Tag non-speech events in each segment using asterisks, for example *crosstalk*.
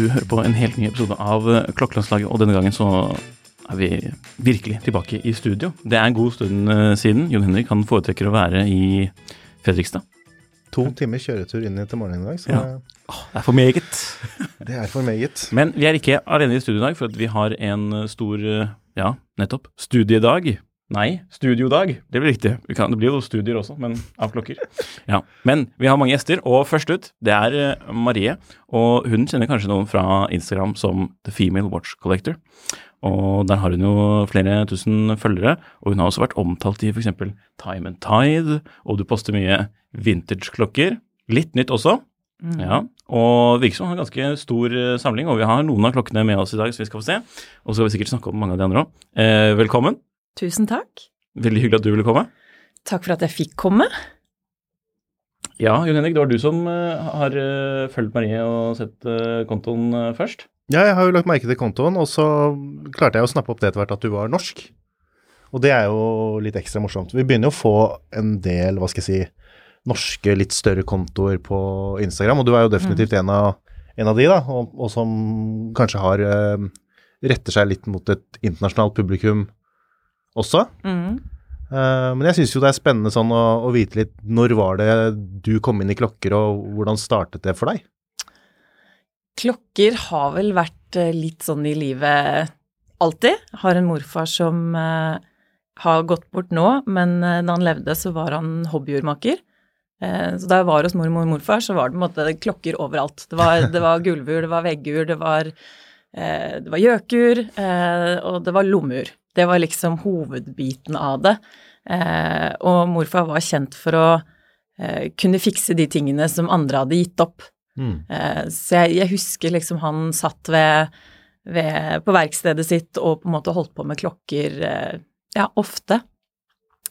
Du hører på en helt ny episode av eh, Klokkelandslaget, og denne gangen så er vi virkelig tilbake i studio. Det er en god stund eh, siden. Jon Henrik han foretrekker å være i Fredrikstad. To timer kjøretur inn til morgenen i dag, så Ja. Det er for meget. *laughs* det er for meget. Men vi er ikke alene i studio i dag, for vi har en stor, eh, ja, nettopp, studiedag. Nei, studiodag. Det blir riktig. Vi kan, det blir jo studier også, men av klokker. *laughs* Ja, Men vi har mange gjester, og først ut, det er eh, Marie. Og hun kjenner kanskje noen fra Instagram som The Female Watch Collector. Og der har hun jo flere tusen følgere, og hun har også vært omtalt i f.eks. Time and Tide, og du poster mye vintage-klokker. Litt nytt også. Ja, og virker som hun har en ganske stor eh, samling, og vi har noen av klokkene med oss i dag som vi skal få se. Og så skal vi sikkert snakke om mange av de andre òg. Eh, velkommen. Tusen takk. Veldig hyggelig at du ville komme. Takk for at jeg fikk komme. Ja, Jon Henrik, det var du som eh, har eh, fulgt Marie og sett eh, kontoen først. Ja, jeg har jo lagt merke til kontoen, og så klarte jeg å snappe opp det etter hvert at du var norsk. Og det er jo litt ekstra morsomt. Vi begynner jo å få en del, hva skal jeg si, norske, litt større kontoer på Instagram, og du er jo definitivt en, av, en av de, da, og, og som kanskje har retter seg litt mot et internasjonalt publikum også. Mm. Uh, men jeg syns jo det er spennende sånn å, å vite litt når var det du kom inn i klokker, og hvordan startet det for deg? Klokker har vel vært eh, litt sånn i livet alltid. Har en morfar som uh, har gått bort nå, men uh, da han levde, så var han hobbyurmaker. Eh, så da jeg var hos mormor og morfar, så var det på en måte klokker overalt. Det var, det var gulvur, det var veggur, det var, det var gjøkur, og det var lommeur. Det var liksom hovedbiten av det. Eh, og morfar var kjent for å eh, kunne fikse de tingene som andre hadde gitt opp. Eh, Så jeg, jeg husker liksom han satt ved, ved, på verkstedet sitt og på en måte holdt på med klokker eh, ja, ofte.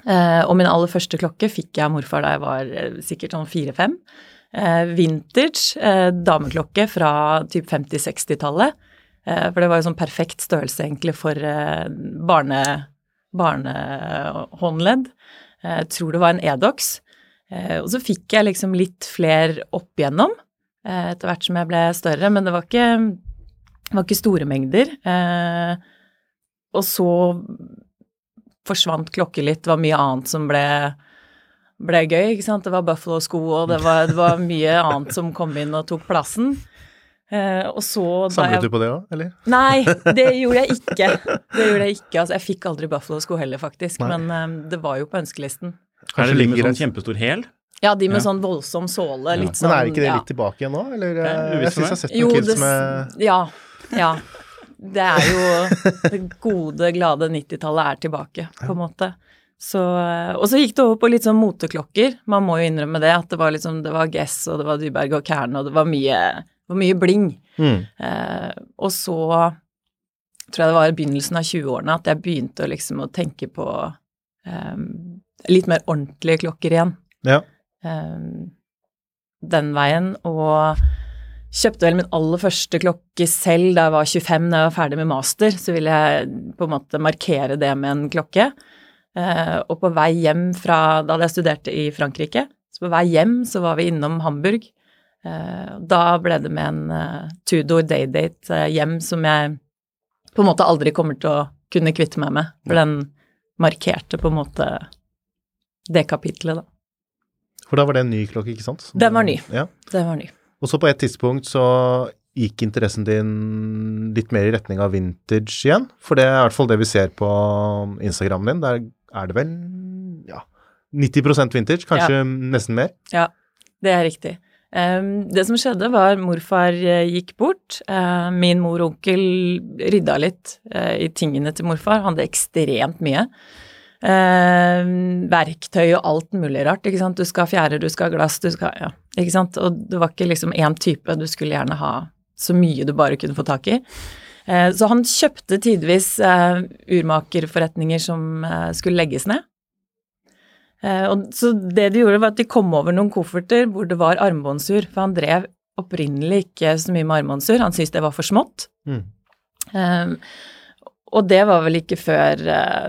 Eh, Og min aller første klokke fikk jeg av morfar da jeg var eh, sikkert sånn fire-fem. Eh, Vintage dameklokke fra typ 50-60-tallet. Eh, For det var jo sånn perfekt størrelse egentlig for eh, barne, barnehåndledd. Eh, Jeg tror det var en Edox. Og så fikk jeg liksom litt fler opp igjennom etter hvert som jeg ble større, men det var ikke, var ikke store mengder. Og så forsvant klokke litt, det var mye annet som ble, ble gøy, ikke sant. Det var Buffalo-sko, og det var, det var mye annet som kom inn og tok plassen. Eh, og så da Samlet jeg- du på det òg, eller? Nei, det *laughs* gjorde jeg ikke. Det gjorde jeg ikke. Altså, jeg fikk aldri Buffalo-sko heller, faktisk, Nei. men eh, det var jo på ønskelisten. Er det det de med ligger sånn kjempestor hæl? Ja, de med Ja. sånn voldsom såle, Ja. sånn Men er ikke det ja. litt tilbake igjen nå, eller? Det er eh, Jeg for syns jeg har sett Jo, noen kids med ja, ja. Det er jo Det gode, glade 90-tallet er tilbake, på en måte. Så, og så gikk det over på litt sånn moteklokker. Man må jo innrømme det, at det var liksom, det var Guess, og det var Dyberg og Kern, og det var mye, det var mye bling. mm. Eh, og så tror jeg det var i begynnelsen av 20-årene at jeg begynte å liksom å tenke på eh, litt mer ordentlige klokker igjen. Ja. Eh, den veien, og kjøpte vel min aller første klokke selv da jeg var 25, da jeg var ferdig med master. Så ville jeg på en måte markere det med en klokke. Eh, og på vei hjem fra Da hadde jeg studert i Frankrike. Så på vei hjem så var vi innom Hamburg. Eh, da ble det med en eh, Tudor Daydate eh, hjem som jeg på en måte aldri kommer til å kunne kvitte meg med. For den markerte på en måte det kapitlet, da. For da var det en ny klokke, ikke sant? Den var ny. Ja. Det var ny. Og så på et tidspunkt så gikk interessen din litt mer i retning av vintage igjen? For det er i hvert fall det vi ser på Instagramen din. Der er det vel ja, 90% vintage, kanskje nesten mer? Ja, det er riktig. Um, det som skjedde, var morfar uh, gikk bort. Uh, min mor og onkel rydda litt uh, i tingene til morfar. Han hadde ekstremt mye. verktøy og alt mulig rart. ikke sant? Du skal ha fjærer, du skal ha glass, du skal Ja, ikke sant. Og det var ikke liksom én type, du skulle gjerne ha så mye du bare kunne få tak i. så han kjøpte tidvis urmakerforretninger som skulle legges ned. Eh, og så det de gjorde, var at de kom over noen kofferter hvor det var armbåndsur, for han drev opprinnelig ikke så mye med armbåndsur, han syntes det var for smått. Mm. Um, og det var vel ikke før uh,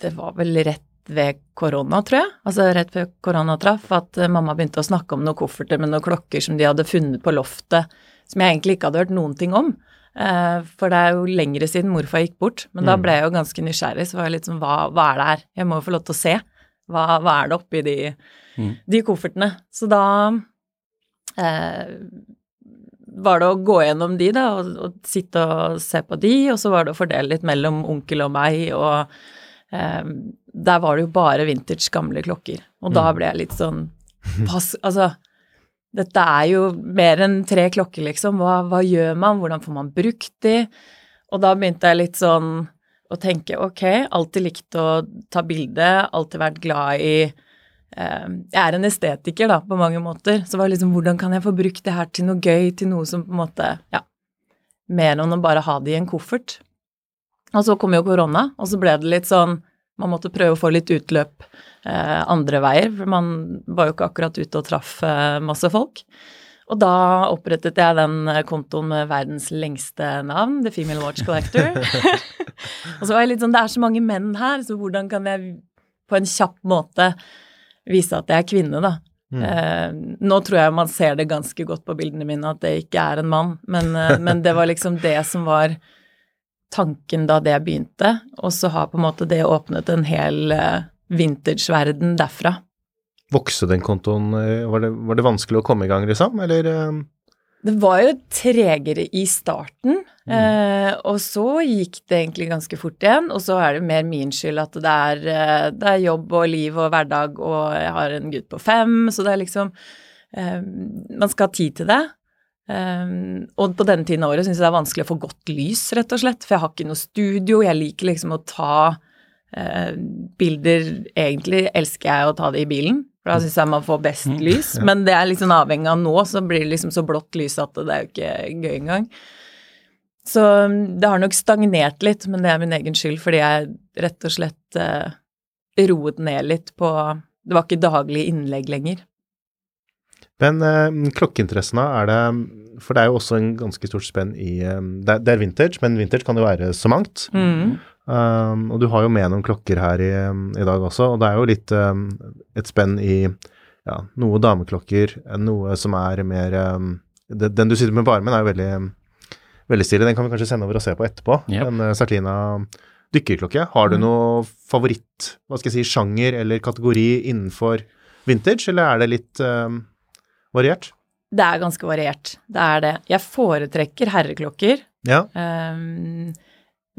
Det var vel rett ved korona, tror jeg. Altså rett før korona traff, at uh, mamma begynte å snakke om noen kofferter med noen klokker som de hadde funnet på loftet, som jeg egentlig ikke hadde hørt noen ting om. Uh, for det er jo lengre siden morfar gikk bort, men mm. da ble jeg jo ganske nysgjerrig. Så var jeg litt sånn hva, hva er det her? Jeg må jo få lov til å se. Hva, hva er det oppi de, mm. de koffertene? Så da eh, var det å gå gjennom de, da, og, og, sitte og se på de, og så var det å fordele litt mellom onkel og meg, og eh, der var det jo bare vintage, gamle klokker. Og mm. da ble jeg litt sånn *laughs* pass, Altså, dette er jo mer enn tre klokker, liksom. Hva, hva gjør man? Hvordan får man brukt de? Og da begynte jeg litt sånn og tenke ok, alltid likt å ta bilde, alltid vært glad i eh, Jeg er en estetiker, da, på mange måter. Så var det liksom hvordan kan jeg få brukt det her til noe gøy, til noe som på en måte Ja, mer enn å bare ha det i en koffert. Og så kom jo korona, og så ble det litt sånn Man måtte prøve å få litt utløp eh, andre veier, for man var jo ikke akkurat ute og traff eh, masse folk. Og da opprettet jeg den eh, kontoen med verdens lengste navn, The Female Watch Collector. *laughs* og så var jeg litt sånn Det er så mange menn her, så hvordan kan jeg på en kjapp måte vise at jeg er kvinne, da? Mm. Eh, nå tror jeg man ser det ganske godt på bildene mine at det ikke er en mann, men, eh, *laughs* men det var liksom det som var tanken da det begynte, og så har på en måte det åpnet en hel eh, vintage-verden derfra vokse den kontoen? Eh, var det, var det, vanskelig å komme i gang, liksom, eller? Eh? Det var jo tregere i starten, mm. eh, og så gikk det egentlig ganske fort igjen. Og så er det mer min skyld at det er, eh, det er jobb og liv og hverdag, og jeg har en gutt på fem, så det er liksom eh, Man skal ha tid til det. Um, og på denne tiden av året syns jeg det er vanskelig å få godt lys, rett og slett. For jeg har ikke noe studio. Jeg liker liksom å ta uh, bilder Egentlig elsker jeg å ta det i bilen. For da syns jeg man får best mm. lys. Men det er liksom avhengig av nå, så blir det liksom så blått lys at det er jo ikke gøy engang. Så um, det har nok stagnert litt, men det er min egen skyld, fordi jeg rett og slett eh, roet ned litt på Det var ikke daglig innlegg lenger. Men eh, klokkeinteressene, er det For det er jo også en ganske stort spenn i eh, det, er vintage, men vintage kan jo være så mangt. Mm. Um, og du har jo med noen klokker her i, i, dag også, og det er jo litt um, et spenn i ja, noe dameklokker, noe som er mer um, det, Den du sitter med på armen, er jo veldig, veldig stilig. Den kan vi kanskje sende over og se på etterpå. Yep. En uh, Sartina dykkerklokke. Har du mm. noe favoritt, hva skal jeg si, sjanger eller kategori innenfor vintage, eller er det litt variert? Det er ganske variert. Det er det. Jeg foretrekker herreklokker. Ja. Um,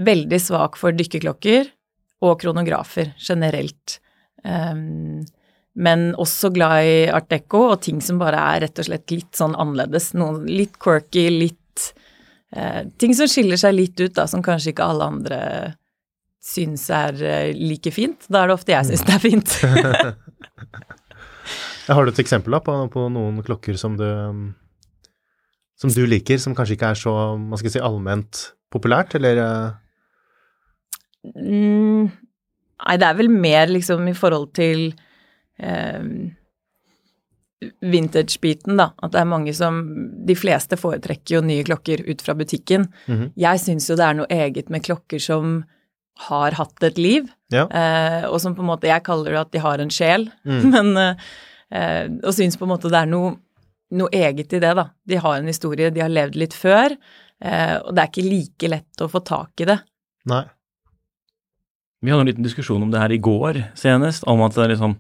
veldig svak for dykkerklokker og kronografer generelt. Um, men også glad i art deco og ting som bare er rett og slett litt sånn annerledes. Noen litt quirky, litt uh, Ting som skiller seg litt ut, da, som kanskje ikke alle andre syns er uh, like fint. Da er det ofte jeg syns det er fint. *laughs* Har du et eksempel da, på, på noen klokker som du, som du liker, som kanskje ikke er så man skal si, allment populært, eller? Uh Mm, nei, det er vel mer liksom i forhold til eh, vintage-biten, da. At det er mange som De fleste foretrekker jo nye klokker ut fra butikken. Mm -hmm. Jeg syns jo det er noe eget med klokker som har hatt et liv, ja. eh, og som på en måte Jeg kaller det at de har en sjel, mm. *laughs* men eh, Og syns på en måte det er noe, noe, eget i det, da. De har en historie, de har levd litt før, eh, og det er ikke like lett å få tak i det. Nei. Vi hadde en liten diskusjon om det her i går senest, om at det er liksom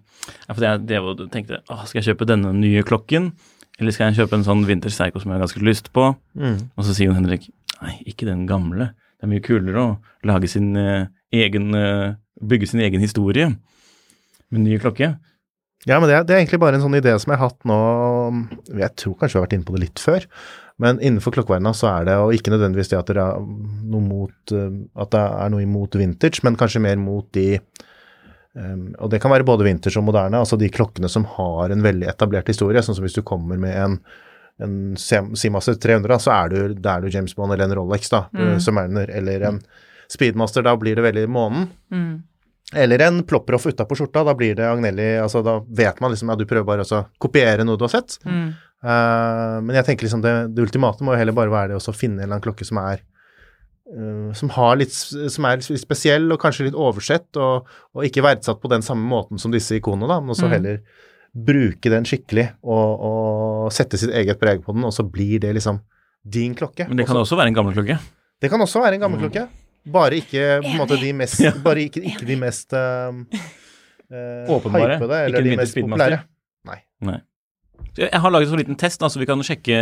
For jeg, jeg tenkte åh, skal jeg kjøpe denne nye klokken, eller skal jeg kjøpe en sånn Vintage Seiko som jeg har ganske lyst på? Mm. Og så sier hun Henrik nei, ikke den gamle. Det er mye kulere å lage sin eh, egen uh, Bygge sin egen historie med ny klokke. Ja, men det, er- det er egentlig bare en sånn idé som jeg har hatt nå Jeg tror kanskje vi har vært inne på det litt før. Men innenfor klokkeverdena så er det, og ikke nødvendigvis det at det er noe mot eh, det er noe imot vintage, men kanskje mer mot de eh, Og det kan være både vintage og moderne, altså de klokkene som har en veldig etablert historie. Sånn som hvis du kommer med en, en Seamaster 300, da, så er du, da er du James Bond eller en Rolex, da, Mm. Submariner, eller en Speedmaster, da blir det veldig månen. Mm. Eller en plopproff utapå skjorta. Da blir det Agnelli altså Da vet man liksom at du prøver bare å kopiere noe du har sett. Mm. Eh, men jeg tenker liksom det, det ultimate må jo heller bare være det å finne en eller annen klokke som er uh, som, har litt, som er litt spesiell og kanskje litt oversett, og, og ikke verdsatt på den samme måten som disse ikonene, da, men også Mm. heller bruke den skikkelig og, og sette sitt eget preg på den, og så blir det liksom din klokke. Men det kan Også- også være en gammel klokke. det kan også være en gammel Mm. klokke. Bare ikke på en måte de mest Bare ikke, ikke de mest uh, Åpenbare. hypede, Ikke eller ikke de mest populære. Nei. Jeg jeg har laget en sånn liten test, da, så vi kan sjekke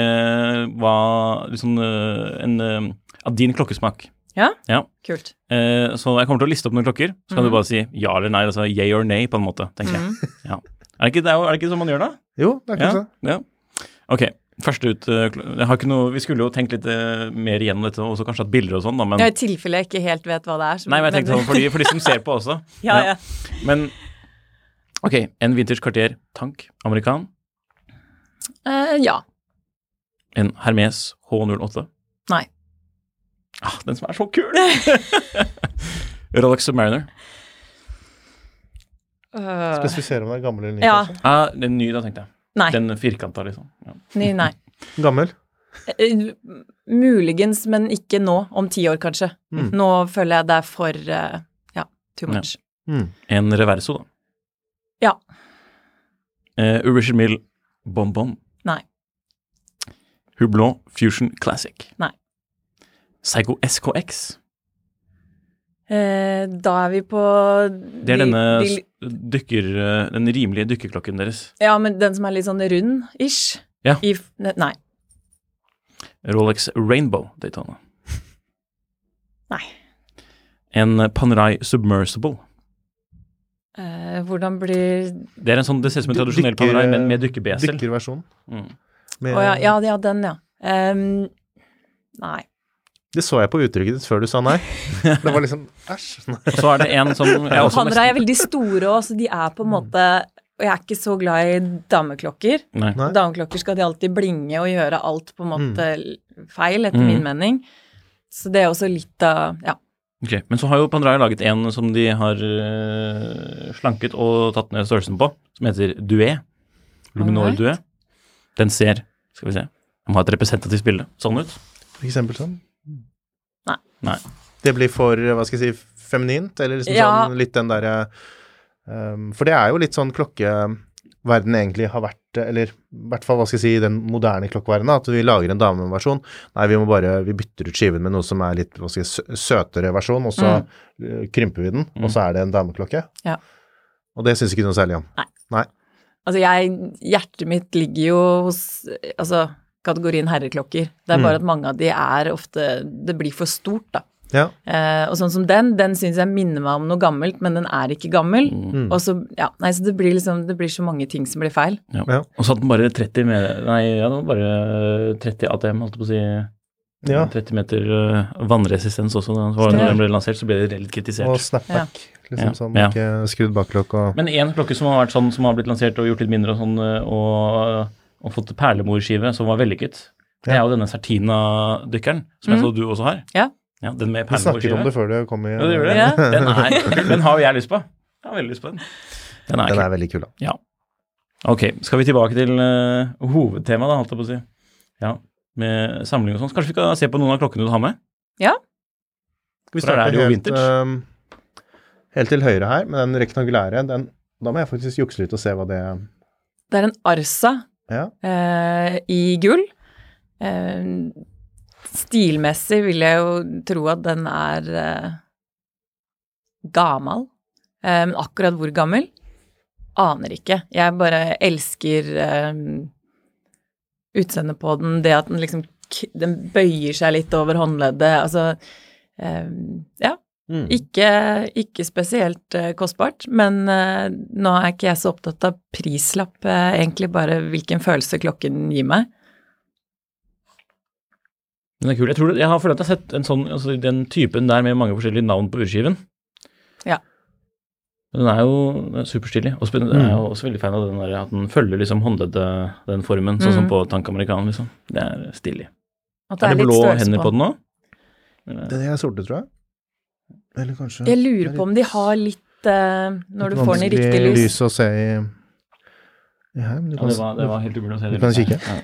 hva liksom, en, en, din klokkesmak. din klokkesmak. Kult. Eh, Så jeg kommer til å liste opp noen klokker, så kan mm. du bare si ja eller nei, altså yay or nay, på en måte, tenker jeg. *laughs* Ja. Er det ikke, det er, er det ikke sånn man gjør da? Jo, det er Ja. kanskje ja. Ok, første ut eh, jeg har ikke noe, Vi skulle jo tenkt litt eh, mer igjennom dette, og kanskje hatt bilder og sånn, da, men Ja, I tilfelle jeg ikke helt vet hva det er. så- Nei, men jeg tenkte sånn for de, for de som ser på også. *laughs* Ja, ja. Men ok, en vintage Cartier tank, amerikan. Eh, ja. En Hermes H08. Nei. Ah, den som er så kul! *laughs* Rolex Submariner. Uh, Spesifisere om det er gammel eller ny. ja. kanskje. Ah, den nye, da, tenkte jeg. Nei. Den firkanta, liksom. Ja. Ny, nei. Gammel. Uh, Muligens, men ikke nå. Om ti år, kanskje. Mm. Nå føler jeg det er for uh, ja, too Ja. much. Mm. En Reverso, da. Ja. Uh, Urishil Bonbon. Nei. Hublot Fusion Classic. Nei. Seigo SKX. Eh, da er vi på Det er de- denne de- dykker... eh, Den rimelige dykkerklokken deres. Ja, men den som er litt sånn rund-ish? Ja. I, nei. Rolex Rainbow Daytona. Nei. En Panerai Submersible. Eh, hvordan blir Det er en sånn, det ser ut som en tradisjonell Dykker- Panerai, men med dykker-besel. Dykkerversjon. Mm. Med- Å ja, ja, ja, den, ja. Um, nei. Det så jeg på uttrykket ditt før du sa nei. Det var liksom æsj. Og så er det en som jeg også Panerai er veldig store òg, så de er på en måte Og jeg er ikke så glad i dameklokker. Nei. Dameklokker skal de alltid blinge og gjøre alt på en måte feil, etter Mm. min mening. Så det er også litt av Ja. Ok, Men så har jo Pandraya laget en som de har eh, slanket og tatt ned størrelsen på, som heter Dué. Luminor Alright. Duet. Den ser Skal vi se. De må ha et representativt bilde. Sånn ut. For eksempel sånn. Nei. Nei. Det blir for, hva skal jeg si, feminint, eller liksom Ja. sånn litt den derre um, For det er jo litt sånn klokkeverden egentlig har vært, eller i hvert fall hva skal jeg si, den moderne klokkeverdenen, at vi lager en dameversjon. Nei, vi må bare, vi bytter ut skiven med noe som er litt, hva skal jeg si, søtere versjon, og så mm. krymper vi den, Mm. og så er det en dameklokke. Ja. Og det syns ikke noe særlig om. Nei. Nei. Altså, jeg Hjertet mitt ligger jo hos altså, kategorien herreklokker. Det er Mm. bare at mange av de er ofte Det blir for stort, da. Ja. Eh, og sånn som den, den syns jeg minner meg om noe gammelt, men den er ikke gammel. Mm. Og så, ja, nei, så det blir liksom Det blir så mange ting som blir feil. Ja. Ja. Og så hadde den bare 30 med, Nei, ja, den var bare 30 ATM, holdt jeg på å si. Ja. 30 meter eh, vannresistens også. Da når den ble lansert, så ble det reelt kritisert. Og snapback, liksom Ja. sånn, Ja. ikke skrudd bakklokke og Men én klokke som har vært sånn, som har blitt lansert og gjort litt mindre og sånn, eh, og, og fått perlemorskive, som var vellykket, det er jo denne Sertina-dykkeren, som jeg Mhm. så du også har. Ja. Den med Vi snakket om det før det kom i Ja, det gjør det. Ja. Den er *laughs* Den har jeg lyst på. Jeg har veldig lyst på den. Den er Den er veldig kul, da. Ok, skal vi tilbake til uh, hovedtemaet, da, holdt jeg på å si. Ja, med samling og sånn. Kanskje vi kan se på noen av klokkene du har med? Skal vi er starte det jo vintage. øhm, helt til høyre her, med den rektangulære. Den, da må jeg faktisk jukse litt og se hva det Det er en Arsa Ja. uh, i gull. Eh, stilmessig vil jeg jo tro at den er eh, gammel. Eh, men akkurat hvor gammel, aner ikke. Jeg bare elsker eh, utseendet på den, det at den liksom den bøyer seg litt over håndleddet. Altså eh, Ja, Mm. Ikke, ikke spesielt eh, kostbart, men eh, nå er ikke jeg så opptatt av prislapp, egentlig bare hvilken følelse klokken gir meg. Den er kul. Jeg, tror, jeg har følt at jeg har sett en sånn, altså den typen der med mange forskjellige navn på urskiven. Ja. Den er jo er superstilig. Og mm. jeg er jo også veldig fan av den der, at den følger liksom håndleddet, den formen, sånn som Mm. på Tank American, liksom. Det er stilig. At det Er er det blå hender på den nå? Den er sorte, tror jeg. Eller kanskje Jeg lurer på om de har litt uh, Når du får den i riktig lys. lys å se i, i her, men du Ja, det var, det var helt umulig å se. Du kan kikke. Ja.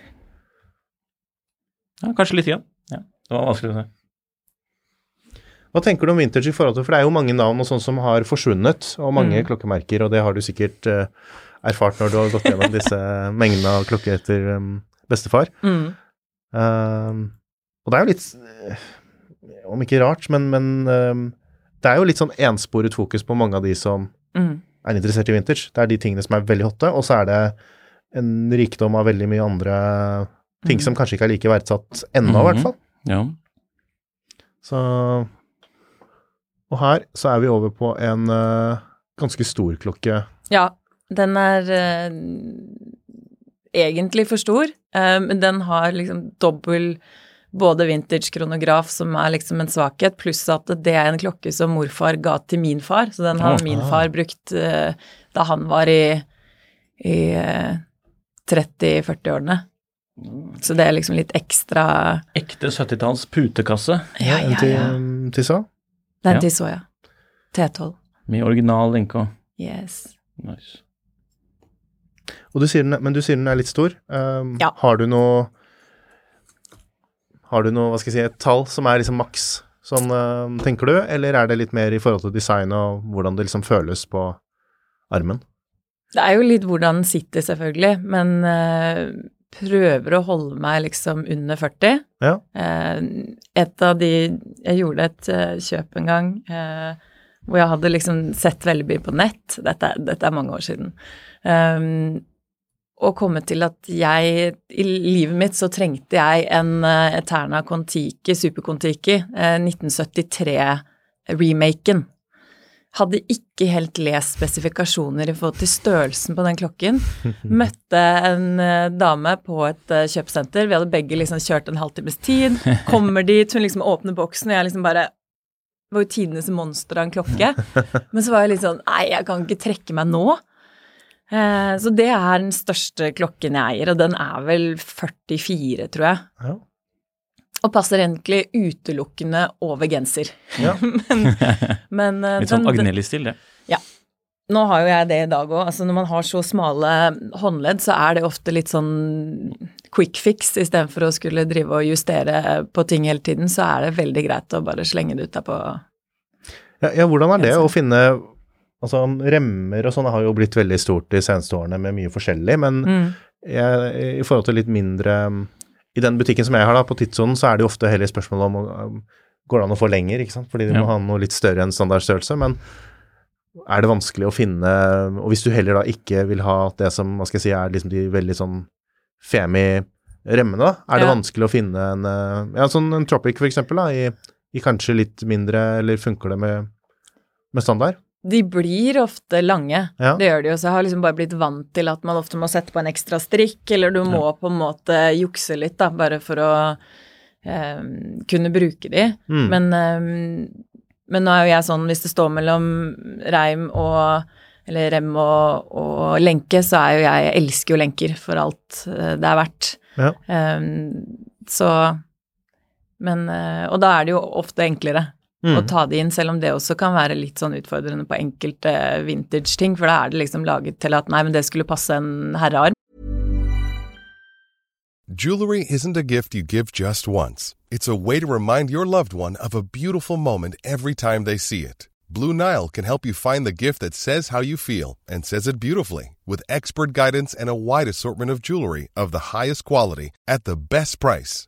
ja, kanskje litt, ja. Ja. Det var vanskelig å si. Hva tenker du om vintage i forhold til For det er jo mange navn og sånn som har forsvunnet, og mange Mm. klokkemerker, og det har du sikkert uh, erfart når du har gått gjennom disse *laughs* mengdene av klokker etter um, bestefar. Mm. Um, og det er jo litt eh, Om ikke rart, men, men um, det er jo litt sånn ensporet fokus på mange av de som Mm. er interessert i vintage. Det er de tingene som er veldig hotte, og så er det en rikdom av veldig mye andre ting Mm. som kanskje ikke er like verdsatt ennå, i hvert Mhm. fall. Ja. Så Og her så er vi over på en uh, ganske stor klokke. Ja, den er uh, egentlig for stor, men um, den har liksom dobbel både vintage-kronograf, som er liksom en svakhet, pluss at det er en klokke som morfar ga til min far, så den har Ah. min far brukt uh, da han var i, i uh, 30-40-årene. Så det er liksom litt ekstra Ekte 70-talls putekasse Ja, ja, ja, til, um, Tissa. Det er Ja. en Tissot, ja. T12. med original NK. Yes. nice. Og du sier den, men du sier den er litt stor. Um, Ja. Har du noe Har du noe, hva skal jeg si, et tall som er liksom maks, sånn um, tenker du, eller er det litt mer i forhold til design og hvordan det liksom føles på armen? Det er jo litt hvordan den sitter, selvfølgelig, men eh, prøver å holde meg liksom under 40. Ja. Eh, et av de Jeg gjorde et eh, kjøp en gang eh, hvor jeg hadde liksom sett veldig mye på nett. Dette, dette er mange år siden. Um, og kommet til at jeg I livet mitt så trengte jeg en Eterna Kon-Tiki, Super Kon-Tiki, eh, 1973-remaken. Hadde ikke helt lest spesifikasjoner i forhold til størrelsen på den klokken. Møtte en eh, dame på et eh, kjøpesenter. Vi hadde begge liksom kjørt en halvtimes tid. Kommer dit, hun liksom åpner boksen, og jeg liksom bare Det var jo tidenes monster av en klokke. Men så var jeg litt sånn Nei, jeg kan ikke trekke meg nå. Eh, så det er den største klokken jeg eier, og den er vel 44, tror jeg. Ja. Og passer egentlig utelukkende over genser. Ja. *laughs* men men eh, Litt sånn Agnelli-stil, det. nå har jo jeg det i dag òg. Altså når man har så smale håndledd, så er det ofte litt sånn quick fix istedenfor å skulle drive og justere på ting hele tiden, så er det veldig greit å bare slenge det ut der på Ja, ja, hvordan er det å finne Altså, remmer og sånn har jo blitt veldig stort de seneste årene med mye forskjellig, men mm. jeg, i forhold til litt mindre I den butikken som jeg har da, på tidssonen, så er det jo ofte heller spørsmål om um, Går det an å få lenger, ikke sant, fordi de Ja. må ha noe litt større enn standardstørrelse, men er det vanskelig å finne Og hvis du heller da ikke vil ha det som, hva skal jeg si, er liksom de veldig sånn femi remmene, da, er det Ja. vanskelig å finne en eh, Ja, sånn en Tropic for eksempel, da, i, i kanskje litt mindre, eller funker det med, med standard? De blir ofte lange, Ja. det gjør de jo. Så jeg har liksom bare blitt vant til at man ofte må sette på en ekstra strikk, eller du må på en måte jukse litt, da, bare for å eh, kunne bruke de. Mm. Men, eh, men nå er jo jeg sånn, hvis det står mellom reim og eller rem og, og lenke, så er jo jeg Jeg elsker jo lenker for alt eh, det er verdt. Ja. Um, så Men eh, Og da er det jo ofte enklere Mm. Og ta det inn, selv om det også kan være litt sånn utfordrende på enkelte vintage-ting, for da er det liksom laget til at nei, men det skulle passe en herrearm. Jewelry isn't a gift you give just once. It's a way to remind your loved one of a beautiful moment every time they see it. Blue Nile can help you find the gift that says how you feel and says it beautifully with expert guidance and a wide assortment of jewelry of the highest quality at the best price.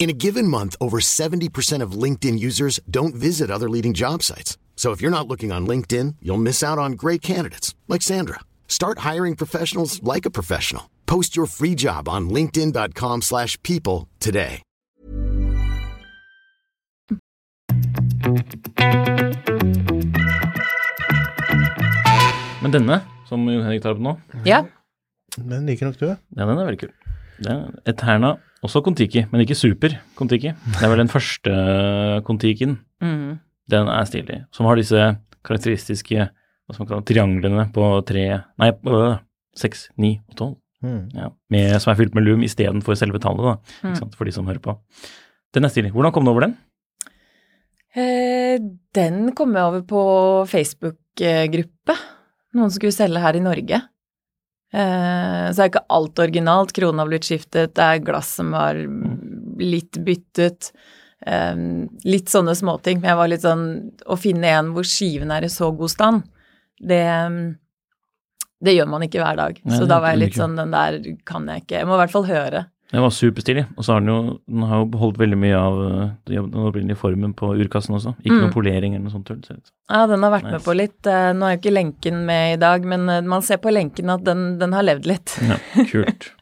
In a given month, over 70% of LinkedIn users don't visit other leading job sites. So if you're not looking on LinkedIn, you'll miss out on great candidates like Sandra. Start hiring professionals like a professional. Post your free job on linkedin.com/people slash people today. Men denne, som Jon Henrik tar opp nå, Ja. Men liker nok du. ja, den er veldig kul. Det er Eterna, også Kon-Tiki, men ikke super Kon-Tiki. Det er vel den *laughs* første Kon-Tiken. Mm. Den er stilig. Som har disse karakteristiske hva skal man kalle trianglene på tre Nei, øh, seks, ni og tolv. Mm. Ja, med, som er fylt med lum istedenfor selve tallet, da. Ikke sant, for de som hører på. Den er stilig. Hvordan kom du over den? Eh, den kom jeg over på Facebook-gruppe. Noen skulle selge her i Norge. Eh, så er ikke alt originalt. Kronen har blitt skiftet, det er glass som var litt byttet. Eh, litt sånne småting. Men jeg var litt sånn Å finne en hvor skiven er i så god stand, det det gjør man ikke hver dag. Nei, så da var jeg litt sånn Den der kan jeg ikke. Jeg må i hvert fall høre. Den var superstilig. Og så har den jo den har jo beholdt veldig mye av øh, den opprinnelige formen på urkassen også. Ikke Mm. polering eller noe sånt tull. Ja, den har vært med på litt. Eh, Nå er jo ikke lenken med i dag, men eh, man ser på lenken at den, den har levd litt. Ja, *laughs* kult.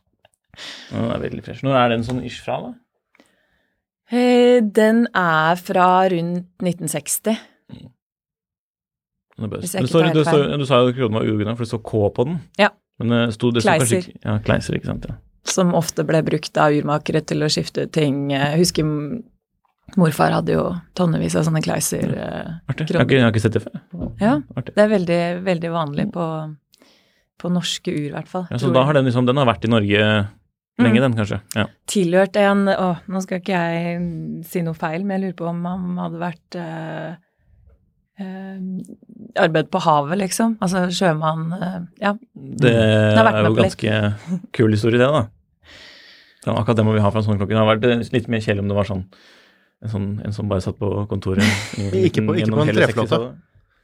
Den er veldig fresh. Når er den sånn ish fra, da? Eh, Den er fra rundt 1960. Den er. Hvis jeg ikke står, tar helt feil. du sa jo at kronen var uoriginal, for det står K på den. Ja. Men det sto, det Kleiser. kanskje. Ja, Kleiser, ikke sant. ja. Som ofte ble brukt av urmakere til å skifte ut ting. Jeg husker morfar hadde jo tonnevis av sånne kleiser kroner. Artig. Jeg har, ikke, jeg har ikke sett det før. Ja, Artig. det er veldig, veldig vanlig på, på norske ur, i hvert fall. Ja, så da har den liksom Den har vært i Norge lenge, Mm. den, kanskje. Ja. tilhørt en Å, nå skal ikke jeg mm, si noe feil, men jeg lurer på om han hadde vært eh, eh, Arbeid på havet, liksom. Altså sjømann eh, Ja. Det er jo ganske kul historie, det, da. Ja, akkurat det må vi ha fra en sånn klokke. Det hadde vært litt mer kjedelig om det var sånn en, sånn en som bare satt på kontoret *laughs* i- Ikke på- ikke på en treflåte.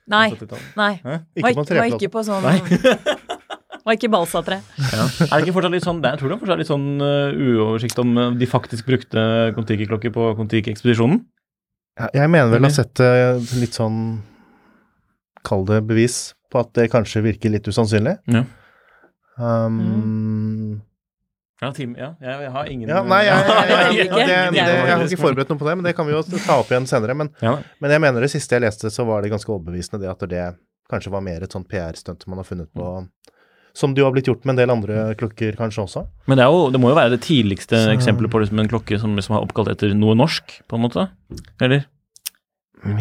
Nei. Nei. Hæ? Ikke var, på en var ikke på sånn Nei. *laughs* Var ikke balsatre. Ja. Er det ikke fortsatt litt sånn Jeg tror det er fortsatt litt sånn uh, uoversikt om uh, de faktisk brukte Kon-Tiki-klokker på Kon-Tiki-ekspedisjonen? Jeg mener vel å sette eh, litt sånn Kall det bevis på at det kanskje virker litt usannsynlig. Ja. Um, Ja, team, ja, jeg, har ingen Ja, nei, *laughs* jeg, jeg, jeg, det, det, jeg har ikke forberedt noe på det, men det kan vi jo ta opp igjen senere. Men, Ja, men jeg mener det siste jeg leste, så var det ganske overbevisende det at det kanskje var mer et sånt PR-stunt man har funnet på Som det jo har blitt gjort med en del andre klokker kanskje også. Men det, er jo, det må jo være det tidligste Så- eksempelet på liksom en klokke som liksom er oppkalt etter noe norsk, på en måte? Eller?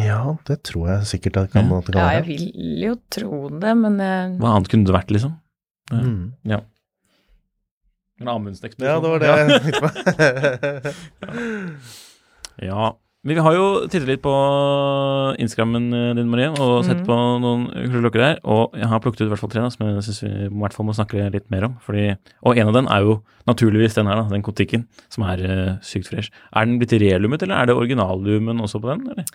Ja, det tror jeg sikkert at det kan, Ja. at det kan Ja, jeg vil jo tro det, men jeg... Hva annet kunne det vært, liksom? Mm. Ja. En Amundsen-ekspedisjon. Ja, det var det jeg tenkte på. *laughs* Ja. Men vi har jo tittet litt på Instagrammen eh, din, Marie, og sett mm. på noen klokker der. Og jeg har plukket ut i hvert fall tre da, som jeg syns vi i hvert fall må snakke litt mer om. Fordi, og en av dem er jo naturligvis den her, da, den Kotikken, som er uh, sykt fresh. Er den blitt relumet, eller er det originallummen også på den? Eller?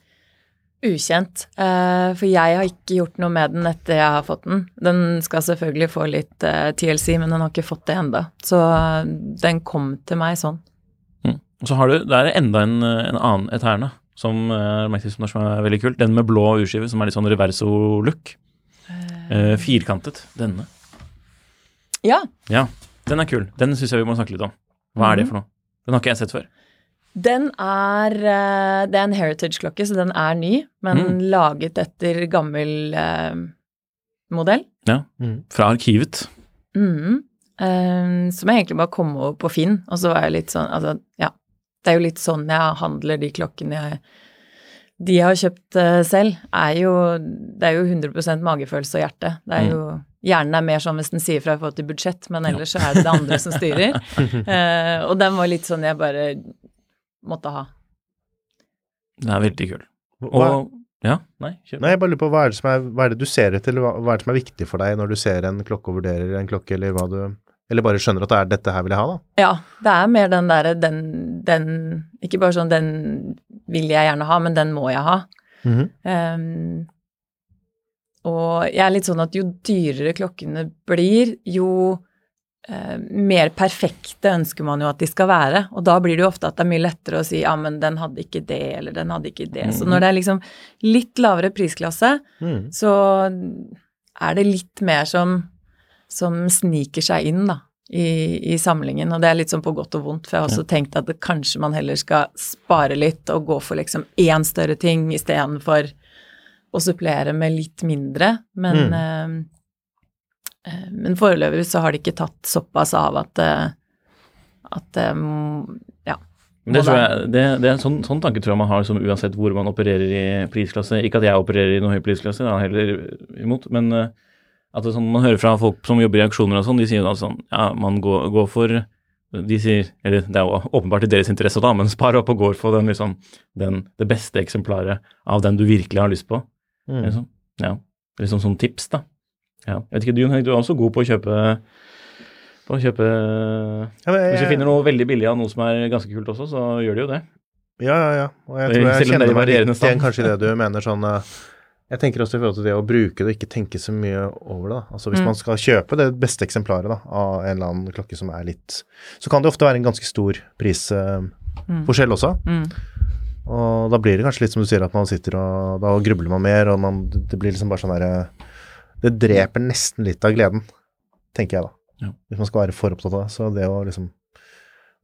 ukjent. Eh, for jeg har ikke gjort noe med den etter jeg har fått den. Den skal selvfølgelig få litt TLC, men den har ikke fått det enda. Så den kom til meg sånn. Og så har du, det er enda en, eh, en annen Eterna som er, som som er veldig kult. Den med blå urskive, som er litt sånn reverso-look. Uh, firkantet. Denne. Ja, Ja, den er kul. Den syns jeg vi må snakke litt om. Hva er det for noe? Den har ikke jeg sett før. Den er eh, Det er en heritage-klokke, så den er ny, men Mm. laget etter gammel eh, modell. Mm. Fra arkivet. Mm. Um, som jeg egentlig bare kom over på Finn, og så var jeg litt sånn Altså, ja. Det er jo litt sånn jeg handler de klokkene jeg De jeg har kjøpt eh, selv, er jo Det er jo 100 magefølelse og hjerte. Det er jo Hjernen er mer sånn hvis den sier fra i forhold til budsjett, men ellers så er det det andre som styrer. uh, *laughs* og den var litt sånn jeg bare måtte ha. Den er veldig kul. Hva, Og Ja, nei, kjør. nei, jeg bare lurer på hva er, det som er, hva er det du ser etter, eller hva, hva er det som er viktig for deg når du ser en klokke og vurderer en klokke, eller hva du Eller bare skjønner at det er dette her vil jeg ha, da. Ja, det er mer den derre den, den Ikke bare sånn den vil jeg gjerne ha, men den må jeg ha. Mm -hmm. um, og jeg er litt sånn at jo dyrere klokkene blir, jo uh, mer perfekte ønsker man jo at de skal være. Og da blir det jo ofte at det er mye lettere å si ja, men den hadde ikke det, eller den hadde ikke det. Så når det er liksom litt lavere prisklasse, Mhm. så er det litt mer som, som sniker seg inn, da. I, I samlingen, og det er litt sånn på godt og vondt, for jeg har også tenkt at det, kanskje man heller skal spare litt og gå for liksom én større ting istedenfor å supplere med litt mindre, men eh, eh, Men foreløpig så har de ikke tatt såpass av at eh, at eh, ja. Det tror jeg, det, det er en sånn, sånn tanke tror jeg man har som uansett hvor man opererer i prisklasse. Ikke at jeg opererer i noen høy prisklasse, er heller imot, men at det sånn, man hører fra folk som jobber i auksjoner og sånn, de sier jo da sånn ja, man går, går for de sier, eller Det er jo åpenbart i deres interesse, da, men *laughs* spar opp og går for den, liksom, den, det beste eksemplaret av den du virkelig har lyst på. Mm. Liksom. Ja. Liksom som tips, da. Ja. Jeg vet ikke, du, du er også god på å kjøpe på å kjøpe Ja, jeg- Hvis du finner noe veldig billig av noe som er ganske kult også, så gjør de jo det. Ja, ja, ja. Og jeg tror jeg er kjenner meg litt igjen kanskje i det du mener sånn eh, Jeg tenker også i forhold til det å bruke det og ikke tenke så mye over det. da. Altså Hvis Mm. man skal kjøpe det beste eksemplaret da, av en eller annen klokke som er litt Så kan det ofte være en ganske stor prisforskjell også. Mm. Og da blir det kanskje litt som du sier, at man sitter og da grubler man mer, og man, det blir liksom bare sånn derre Det dreper nesten litt av gleden, tenker jeg da. Ja. Hvis man skal være for opptatt av det. Så det å liksom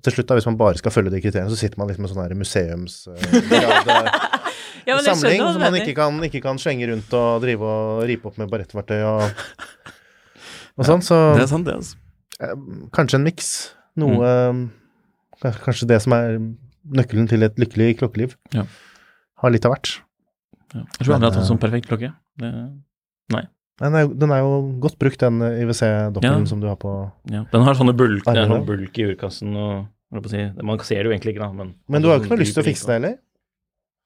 Til slutt, da, hvis man bare skal følge de kriteriene, så sitter man liksom med sånn her museums... eh, *laughs* Ja, men samling som man ikke kan, ikke kan slenge rundt og drive og ripe opp med barettverktøy og, og sånn. Så Det er sant, det, altså. eh, kanskje en miks. Noe ka- Kanskje det som er nøkkelen til et lykkelig klokkeliv. Ja. Har litt av hvert. Ja. Jeg tror aldri jeg har hatt en sånn perfekt klokke. Det, Den er, den er jo godt brukt, den IWC-doppelen Ja. som du har på ja. Den har sånne bulk, det er Armene. sånn bulk i urkassen og si, Man ser det jo egentlig ikke, da, men Men du har jo ikke noe lyst til å fikse det heller?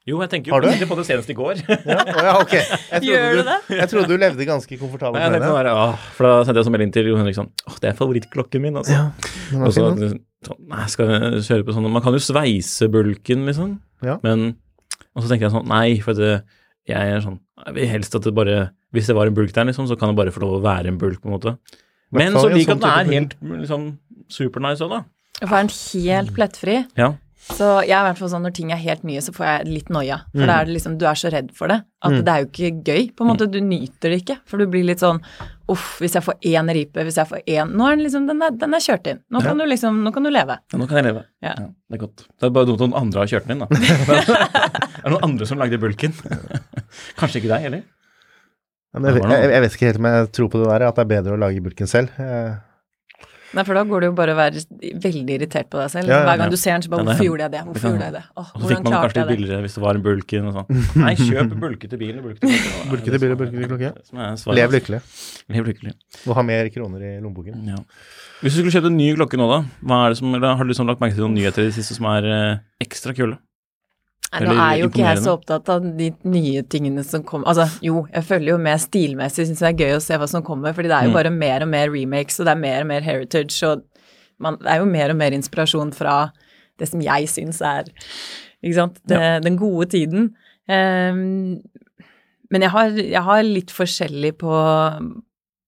Jo, jeg tenker jo egentlig på det senest i går. Ja, oh, ja ok. *laughs* Gjør du det? jeg trodde du levde ganske komfortabelt Nei, med det. Bare, åh, for da sendte jeg som melding til Jon Henrik sånn Åh, det er favorittklokken min, altså. Ja, Og så fin, den. sånn, Nei, skal jeg kjøre på sånn Man kan jo sveise bulken, liksom. Ja. Men Og så tenkte jeg sånn Nei, for det, jeg er sånn Jeg vil helst at det bare Hvis det var en bulk der, liksom, så kan det bare få lov å være en bulk, på en måte. Men så liker jeg at den er helt liksom supernice òg, da. For er den helt plettfri, Ja. Så jeg er i hvert fall sånn når ting er helt nye, så får jeg litt noia. For Mm. da er det liksom, du er så redd for det, at det er jo ikke gøy. På en måte, du nyter det ikke. For du blir litt sånn uff, hvis jeg får én ripe, hvis jeg får én Nå er den liksom, den er, den er kjørt inn. Nå kan du liksom, nå kan du leve. ja, nå kan jeg leve. Ja. det er godt. Det er bare dumt om noen andre har kjørt den inn, da. *laughs* det er noen andre som lagde bulken. *laughs* Kanskje ikke deg, eller? Men jeg, Det jeg, jeg vet ikke helt om jeg tror på det der, at det er bedre å lage bulken selv. Nei, for da går det jo bare å være veldig irritert på deg selv. Ja, ja, Hver gang du ser den, så bare Hvorfor gjorde jeg det? Hvorfor gjorde jeg det? Åh, Og så fikk man kanskje litt det? billigere hvis det var en bulken og sånn. *laughs* Nei, kjøp bulkete til bilen og til klokken. Bulke til bil og *laughs* bulkete klokke. Er lev lykkelig. Lev lykkelig. Og ha mer kroner i lommeboken. Ja. Hvis du skulle kjøpt en ny klokke nå, da, hva er det som, eller har du liksom lagt merke til noen nyheter i det siste som er eh, ekstra kule? Nei, nå er jo ikke jeg så opptatt av de nye tingene som kommer Altså, jo, jeg følger jo med stilmessig, syns det er gøy å se hva som kommer, fordi det er jo Mm. bare mer og mer remakes, og det er mer og mer heritage, og man, det er jo mer og mer inspirasjon fra det som jeg syns er Ikke sant? Det, Den gode tiden. Um, men jeg har, jeg har litt forskjellig på,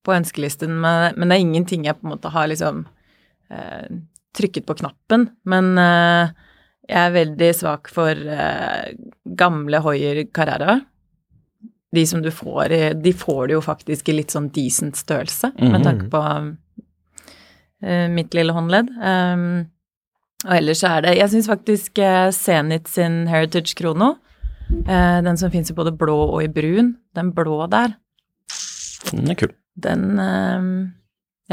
på ønskelisten, men, men det er ingenting jeg på en måte har liksom uh, trykket på knappen. Men eh, jeg er veldig svak for eh, gamle Hoier Carrera. De som du får i De får du jo faktisk i litt sånn decent størrelse, med Mhm. tanke på eh, mitt lille håndledd. Um, og ellers så er det Jeg syns faktisk uh, Zenit sin Heritage Krono, eh, den som fins i både blå og i brun, den blå der, Den er kul. den eh,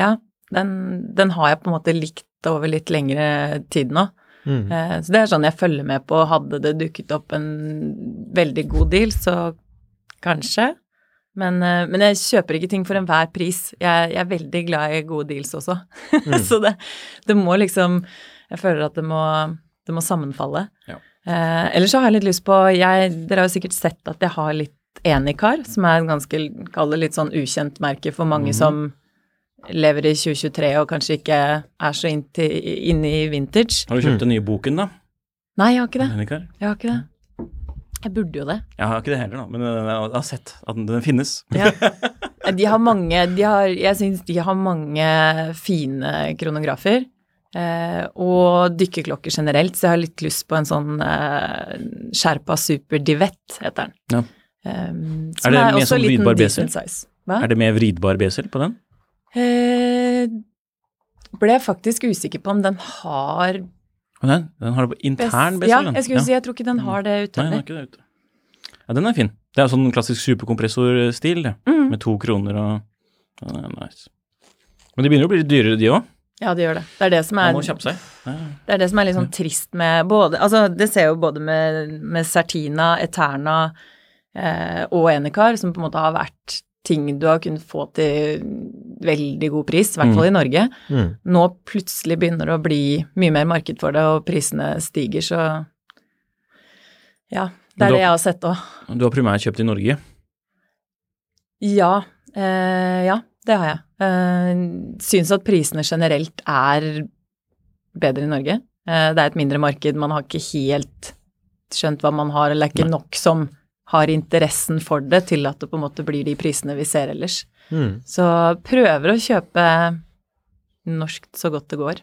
Ja, den, den har jeg på en måte likt over litt lengre tid nå. Mm. Eh, Så det er sånn jeg følger med på. Hadde det dukket opp en veldig god deal, så kanskje. Men, eh, men jeg kjøper ikke ting for enhver pris. Jeg, jeg er veldig glad i gode deals også. *laughs* så det, det må liksom Jeg føler at det må, det må sammenfalle. Ja. Eh, ellers så har jeg litt lyst på jeg, Dere har jo sikkert sett at jeg har litt Enikar, som er en ganske kall det litt sånn ukjent merke for mange som lever i 2023 og kanskje ikke er så inn inne i vintage. Har du kjøpt den nye boken, da? Nei, jeg har ikke det. Jeg har ikke det. Jeg burde jo det. Jeg har ikke det heller, da, men eh, jeg har sett at den, den finnes. Ja. *laughs* De har mange de har, Jeg syns de har mange fine kronografer. Eh, og dykkerklokker generelt, så jeg har litt lyst på en sånn eh, Sherpa Super Divett, heter den. Ja. Um, Er det med sånn vridbar size. Hva? Er det med vridbar besel på den? Eh, ble jeg faktisk usikker på om den har den, den har det på intern best, Ja, jeg skulle si jeg tror ikke den har det Nei, den har ikke det ute. Ja, den er fin. Det er sånn klassisk superkompressorstil, det. Mm. Med to kroner og ja, nice. Men de begynner å bli litt dyrere, de òg. Ja, det gjør det. Det er det som er. Ja. det er det som er litt sånn trist med både Altså, det ser jo både med, med Sertina, Eterna eh, og Enikar, som på en måte har vært ting du har kunnet få til veldig god pris, i hvert fall i Norge. Mm. Nå plutselig begynner det å bli mye mer marked for det, og prisene stiger, så ja. Det er har, det jeg har sett òg. Du har primært kjøpt i Norge. Ja. Eh, ja, det har jeg. Eh, syns at prisene generelt er bedre i Norge. Eh, det er et mindre marked, man har ikke helt skjønt hva man har, eller er ikke nok som har interessen for det til at det på en måte blir de prisene vi ser ellers. Mm. Så prøver å kjøpe norskt så godt det går.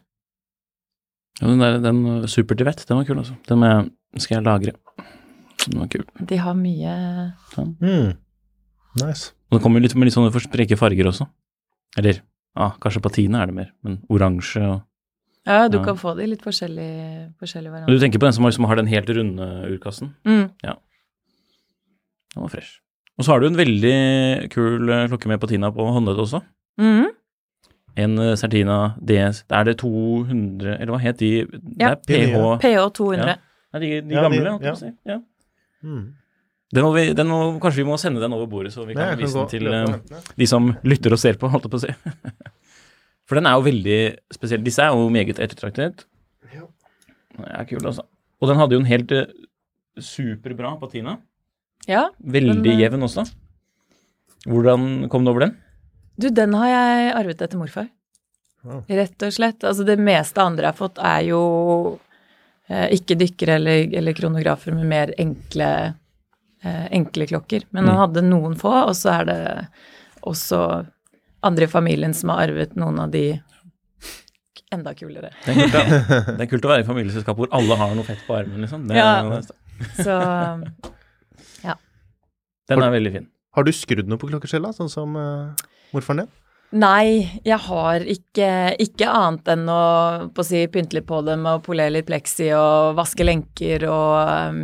Ja, den der, den Superdivett, den var kul, altså. Den med, skal jeg lagre. Den var kul. De har mye Mm. Nice. Og det kommer litt med litt sånne spreke farger også. Eller, ja, kanskje patina er det mer, men oransje og Ja, du Ja. kan få det i litt forskjellige, forskjellig hverandre. du tenker på den som har, som har den helt runde urkassen? Mm. Den var fresh. Og så har du en veldig kul eh, klokke med patina på håndleddet også. Mhm. En Sertina Certina DS Er det 200 Eller hva het de? Det Ja. er PH PH 200. Ja. Nei, de, de Ja, gamle, holdt jeg på å si. Ja. Mm. Den må vi, den må, kanskje vi må sende den over bordet, så vi kan Nei, kan vise gå den til løpe og eh, de som lytter og ser på, holdt jeg på å si. *laughs* For den er jo veldig spesiell. Disse er jo meget ettertraktet. Ja. Den er kul, altså. Og den hadde jo en helt eh, superbra patina. Ja. Veldig Den, eh, jevn også. Hvordan kom du over den? Du, den har jeg arvet etter morfar. Wow. Rett og slett. Altså det meste andre jeg har fått, er jo eh, ikke dykkere eller, eller kronografer, med mer enkle, eh, enkle klokker. Men han Mm. hadde noen få, og så er det også andre i familien som har arvet noen av de enda kulere. Det er kult, *laughs* det er kult å være i familieselskap hvor alle har noe fett på armen, liksom. Det, Ja. Det. Så Den er veldig fin. Har du skrudd noe på klokkeskjella, sånn som uh, morfaren din? Nei, jeg har ikke, ikke annet enn å, på å si, pynte litt på dem og polere litt pleksi og vaske lenker og um,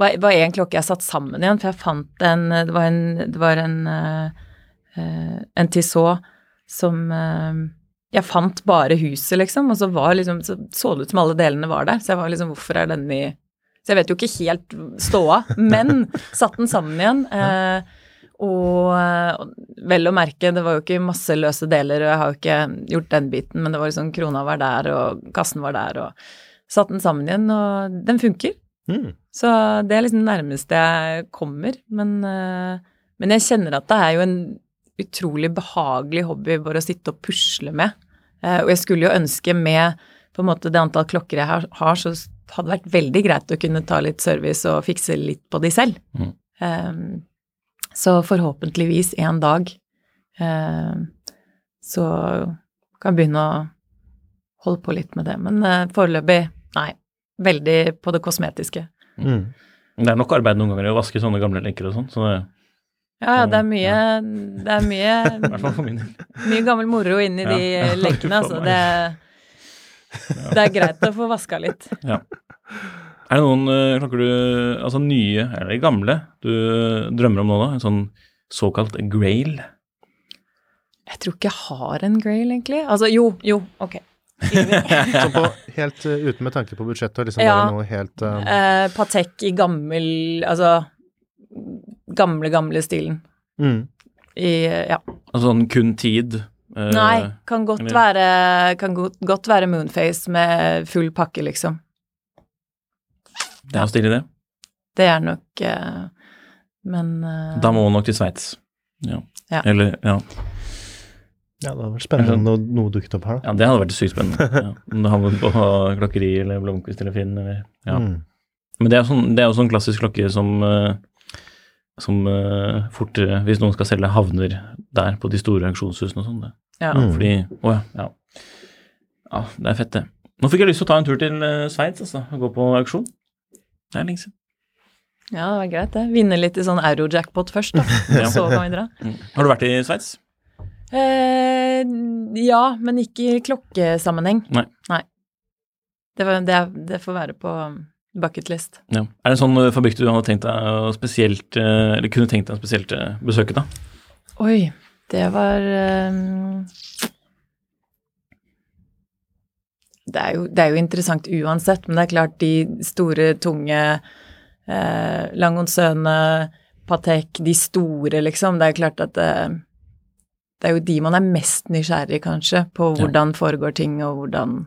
Det var- var en klokke jeg satt sammen igjen, for jeg fant en Det var en, det var en, uh, uh, en Tissot som uh, Jeg fant bare huset, liksom, og så var liksom Så så det ut som alle delene var der, så jeg var liksom Hvorfor er den i Så jeg vet jo ikke helt ståa, men satt den sammen igjen. *laughs* Eh, og vel å merke, det var jo ikke masse løse deler, og jeg har jo ikke gjort den biten, men det var liksom krona var der, og kassen var der, og satt den sammen igjen, og den funker. Mm. Så det er liksom det nærmeste jeg kommer. Men, eh, men jeg kjenner at det er jo en utrolig behagelig hobby bare å sitte og pusle med. Eh, Og jeg skulle jo ønske med på en måte det antall klokker jeg har, så hadde vært veldig greit å kunne ta litt service og fikse litt på de selv. Mm. Um, Så forhåpentligvis en dag um, så kan jeg begynne å holde på litt med det. Men uh, foreløpig, nei. Veldig på det kosmetiske. Mm. Det er nok arbeid noen ganger å vaske sånne gamle lenker og sånn, så det Ja, ja, det er mye, det er mye, *laughs* mye gammel moro inni de *laughs* Ja. lenkene, altså. Det, *laughs* det er greit å få vaska litt. Ja. Er det noen eh, klokker du, altså nye eller gamle, du drømmer om nå, da? En sånn såkalt grail? Jeg tror ikke jeg har en grail, egentlig. Altså, jo, jo, ok. *laughs* Så på helt uh, uten med tanke på budsjettet, liksom Ja. bare noe helt uh, Eh, Patek i gammel, altså gamle, gamle stilen. mm. I, ja. Altså sånn kun tid? Eh, Nei, kan godt eller- være, kan godt, godt være moonface med full pakke, liksom. Det er jo stilig, det. Det er nok eh, Men eh, Da må hun nok til Sveits. Ja. Ja. Eller, ja. Ja, det hadde vært spennende om noe, noe dukket opp her, da. Ja, det hadde vært sykt spennende. *laughs* Ja. Om det havnet på klokkeri eller Blomkvist eller Finn eller ja. Mm. Men det er jo sånn, sånn klassisk klokke som eh, som uh, fort, eh, hvis noen skal selge, havner der på de store auksjonshusene og sånn. Ja. Mm. Fordi Å ja, ja. Ja, det er fett, det. Nå fikk jeg lyst til å ta en tur til uh, Sveits, altså. Og gå på auksjon. Det er lenge siden. ja, det var greit, det. Vinne litt i sånn euro-jackpot først, da. *laughs* Ja. Så kan vi dra. Mm. Har du vært i Sveits? Eh, ja, men ikke i klokkesammenheng. Nei. Det, var, det, det får være på bucketlist. Ja. Er det en sånn eh, fabrikk du hadde tenkt deg spesielt, eh, eller kunne tenkt deg spesielt eh, besøke, da? Oi, det var um... det, er jo, det er jo interessant uansett, men det er klart de store, tunge eh, Langonsøne, Patek, de store, liksom. Det er klart at det, det er jo de man er mest nysgjerrig, kanskje, på Ja. hvordan foregår ting, og hvordan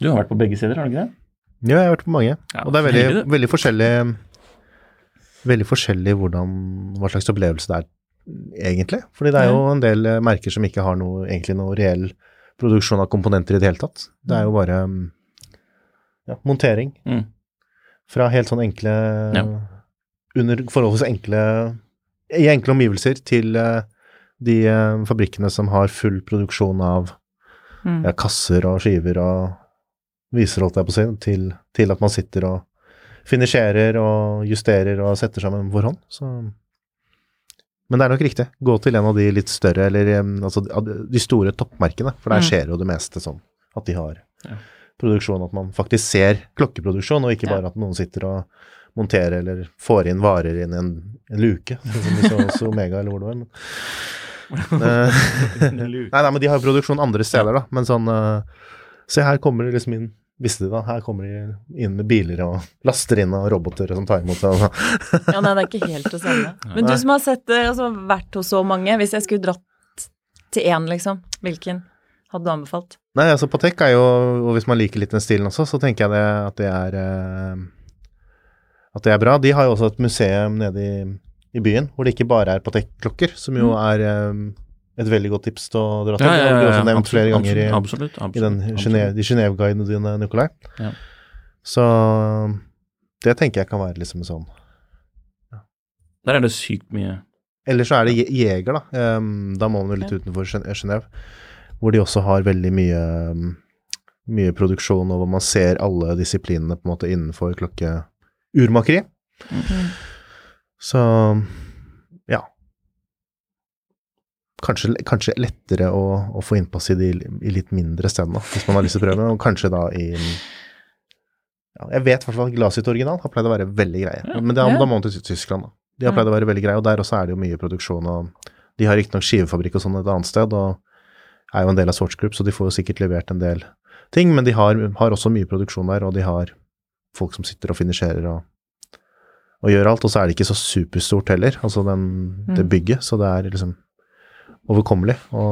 Du har vært på begge steder, har du ikke det? Ja, jeg har vært på mange. Ja, og det er veldig, det. veldig forskjellig Veldig forskjellig hvordan, hva slags opplevelse det er, egentlig. Fordi det er jo en del eh, merker som ikke har noe, egentlig noe reell produksjon av komponenter i det hele tatt. Det er jo bare mm, ja, montering. Mm. Fra helt sånn enkle Ja. Under forholdsvis enkle I enkle omgivelser til eh, de eh, fabrikkene som har full produksjon av mm. ja, kasser og skiver og viser, holdt jeg på å si, til, til at man sitter og finisjerer og justerer og setter sammen for hånd. Så. Men det er nok riktig. Gå til en av de litt større, eller altså de store toppmerkene, for der Mm. skjer jo det meste sånn at de har Ja. produksjon, at man faktisk ser klokkeproduksjon, og ikke Ja. bare at noen sitter og monterer eller får inn varer inn i en, en luke, som vi så hos Omega, eller hvor det var. Men, *laughs* Eh, nei, nei, men de har jo produksjon andre steder, da. Men sånn eh, Se, her kommer det liksom inn Visste du da? Her kommer de inn med biler og laster inn av roboter som tar imot. Og, Ja, nei, det er ikke helt det samme. Men du som har sett det, altså vært hos så mange, hvis jeg skulle dratt til én, liksom, hvilken hadde du anbefalt? nei, altså Patek er jo Og hvis man liker litt den stilen også, så tenker jeg det, at det er eh, At det er bra. De har jo også et museum nede i, i byen hvor det ikke bare er Patek-klokker, som jo er eh, et veldig godt tips til å dra til. det har du også nevnt flere ganger i, absolutt, absolutt, i den absolutt. Genev, de Genéve-guidene dine, Nikolai. Ja. Så det tenker jeg kan være liksom sånn Der er det sykt mye Eller så er det Je- Jeger, da. Um, da må man jo litt utenfor Genéve, Hvor de også har veldig mye, um, mye produksjon, og hvor man ser alle disiplinene på en måte innenfor klokke urmakeri. Så ja. Kanskje, kanskje lettere å, å få innpass i de i litt mindre stedene, hvis man har lyst til å prøve. Og kanskje da i ja, Jeg vet i hvert fall at Glasit original har pleid å være veldig greie. Men det, da må man til Tyskland, da. De har pleid å være veldig greie, og der også er det jo mye produksjon. og De har riktignok skivefabrikk og sånn et annet sted, og er jo en del av Swatch Group, så de får jo sikkert levert en del ting. Men de har, har også mye produksjon der, og de har folk som sitter og finisjerer og, og gjør alt. Og så er det ikke så superstort heller, altså den, det Mm. bygget, så det er liksom overkommelig å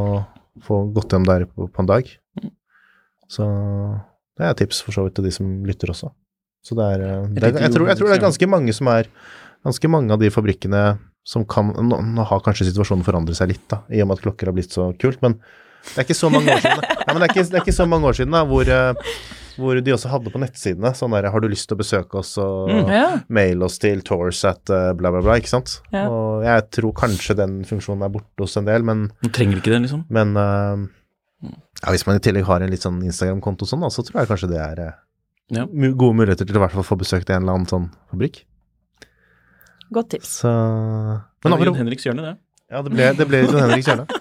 få gått hjem der på, på en dag. Så det er tips for så vidt til de som lytter også. Så det er, eh, det er jeg, tror, jeg tror det er ganske mange som er Ganske mange av de fabrikkene som kan Nå, nå har kanskje situasjonen forandret seg litt, da, i og med at klokker har blitt så kult, men det er ikke så mange år siden *laughs* da, men det er ikke, det er ikke så mange år siden da, hvor, eh, hvor de også hadde på nettsidene sånn der Har du lyst til å besøke oss og Mm. Ja. mail oss til tours at eh, bla, bla, bla, ikke sant? Ja. Og jeg tror kanskje den funksjonen er borte hos en del, men, Man trenger ikke den, liksom. men uh, ja, hvis man i tillegg har en litt sånn Instagram-konto sånn, da, så tror jeg kanskje det er eh, Ja. gode muligheter til å i hvert fall få besøkt en eller annen sånn fabrikk. Godt tips. Så Men Men Jon Henriks hjørne, det. ja, det ble, det ble Jon Henrik hjørne. *laughs*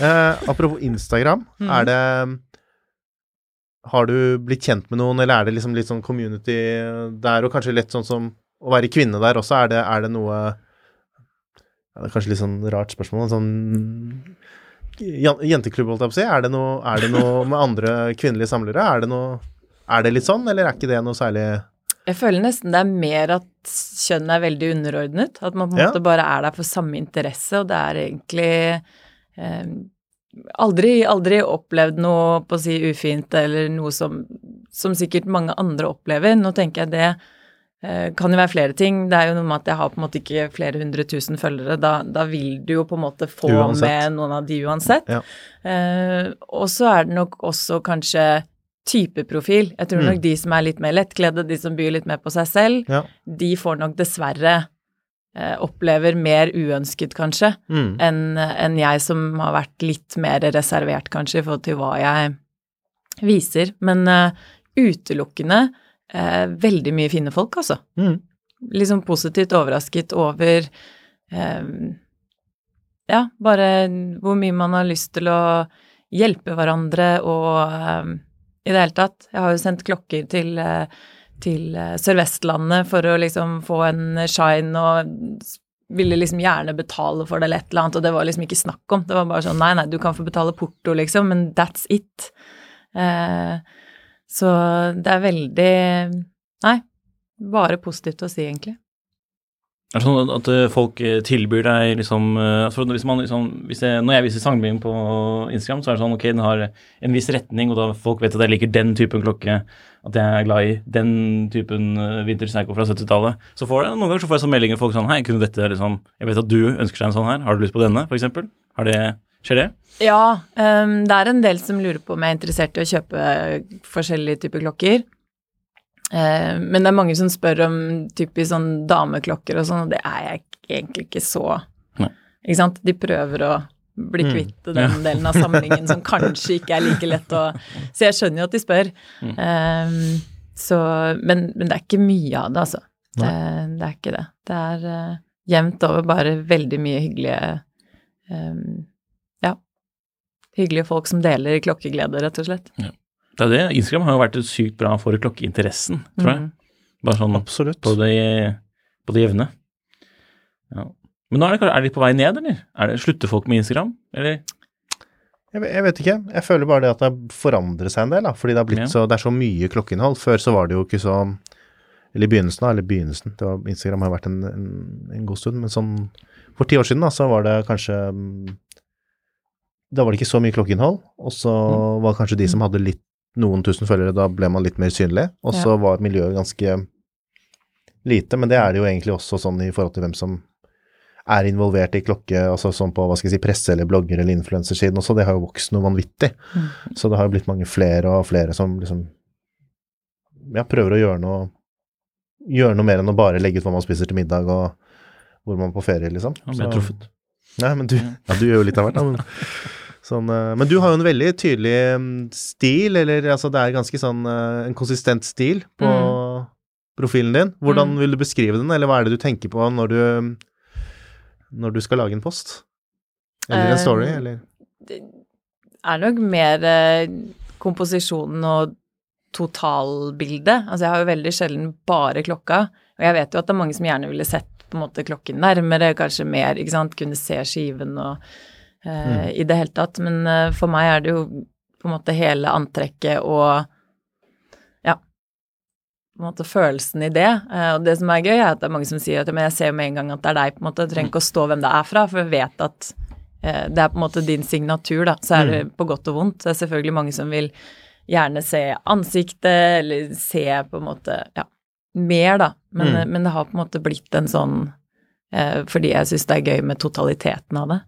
Eh, apropos Instagram, mm. er det Har du blitt kjent med noen, eller er det liksom litt sånn community der, og kanskje litt sånn som å være kvinne der også, er det, er det noe ja, Det er kanskje litt sånn rart spørsmål, sånn Jenteklubb, holdt jeg på å si. Er det noe, er det noe med andre kvinnelige samlere? Er det noe Er det litt sånn, eller er ikke det noe særlig Jeg føler nesten det er mer at kjønn er veldig underordnet. At man på en Ja. måte bare er der for samme interesse, og det er egentlig eh, aldri, aldri opplevd noe på å si ufint eller noe som, som sikkert mange andre opplever. Nå tenker jeg det Eh, kan jo være flere ting. Det er jo noe med at jeg har på en måte ikke flere hundre tusen følgere. Da, da vil du jo på en måte få Uansett. med noen av de uansett. Ja. Eh, og så er det nok også kanskje typeprofil. Jeg tror Mm. nok de som er litt mer lettkledde, de som byr litt mer på seg selv, Ja. de får nok dessverre opplever mer uønsket, kanskje, Mm. enn en jeg som har vært litt mer reservert, kanskje, i forhold til hva jeg viser. Men uh, utelukkende uh, veldig mye fine folk, altså. Mm. Liksom positivt overrasket over uh, Ja, bare hvor mye man har lyst til å hjelpe hverandre og eh, i det hele tatt. Jeg har jo sendt klokker til eh, til eh, Sør-Vestlandet for å liksom få en shine og ville liksom gjerne betale for det eller et eller annet, og det var liksom ikke snakk om. Det var bare sånn nei, nei, du kan få betale porto, liksom, men that's it. Eh, så det er veldig Nei, bare positivt å si, egentlig. Er det sånn at folk eh, tilbyr deg liksom eh, for hvis man liksom, hvis jeg, Når jeg viser sangen på Instagram, så er det sånn ok, den har en viss retning, og da folk vet at jeg liker den typen klokke, at jeg er glad i den typen uh, Vintage fra 70-tallet. Så får jeg, noen ganger så får jeg sånn meldinger folk sånn Hei, kunne dette liksom Jeg vet at du ønsker deg en sånn her. Har du lyst på denne, eksempel? Har det Skjer det? Ja, Um, det er en del som lurer på om jeg er interessert i å kjøpe forskjellige typer klokker. Uh, men det er mange som spør om typisk sånn dameklokker og sånn, og det er jeg egentlig ikke så Nei. Ikke sant? De prøver å bli Mm. kvitt den delen av samlingen som kanskje ikke er like lett å Så jeg skjønner jo at de spør. Mm. Um, så, men, men det er ikke mye av det, altså. Det, det er ikke det. Det er uh, jevnt over bare veldig mye hyggelige um, Ja. Hyggelige folk som deler klokkeglede, rett og slett. Det er det. Instagram har jo vært sykt bra for klokkeinteressen, tror jeg. Mm. Bare sånn Absolutt. på det, på det jevne. Ja. Men nå er det, er de på vei ned, eller? Er det, slutter folk med Instagram, eller? Jeg, vet- jeg vet ikke. Jeg føler bare det at det har forandret seg en del, da. Fordi det, har blitt Ja. så, det er så mye klokkeinnhold. Før så var det jo ikke så Eller i begynnelsen, da. Eller begynnelsen. Det var, Instagram har vært en, en, en god stund. Men sånn for ti år siden, da, så var det kanskje Da var det ikke så mye klokkeinnhold. Og så Mm. var kanskje de som hadde litt noen tusen følgere, da ble man litt mer synlig. Og så var miljøet ganske lite. Men det er det jo egentlig også sånn i forhold til hvem som er involvert i klokke, altså sånn på hva skal jeg si, presse- eller blogger- eller influensersiden også, det har jo vokst noe vanvittig. Så det har jo blitt mange flere og flere som liksom ja, prøver å gjøre noe gjøre noe mer enn å bare legge ut hva man spiser til middag og hvor man er på ferie, liksom. Han ble Så- truffet. Nei, men du, ja, du gjør jo litt av hvert, da. Men, *laughs* sånn, eh, men du har jo en veldig tydelig mm, stil, eller altså det er ganske sånn eh, en konsistent stil på profilen din. Hvordan Mm. vil du beskrive den, eller hva er det du tenker på når du når du skal lage en post? Eller en story, Eh, eller? Det er nok mer eh, komposisjonen og totalbildet. Altså jeg har jo veldig sjelden bare klokka, og jeg vet jo at det er mange som gjerne ville sett på en måte klokken nærmere, kanskje mer, ikke sant, kunne se skiven og eh, i det hele tatt. Men eh, for meg er det jo på en måte hele antrekket og måte følelsen i det. Eh, og det som er gøy, er at det er mange som sier at men jeg ser jo med en gang at det er deg, på en måte. Jeg trenger ikke å stå hvem det er fra, for jeg vet at eh, det er på en måte din signatur, da. Så er det på godt og vondt. Det er selvfølgelig mange som vil gjerne se ansiktet, eller se på en måte ja, mer, da. Men, Mm. eh, men det har på en måte blitt en sånn eh, fordi jeg syns det er gøy med totaliteten av det.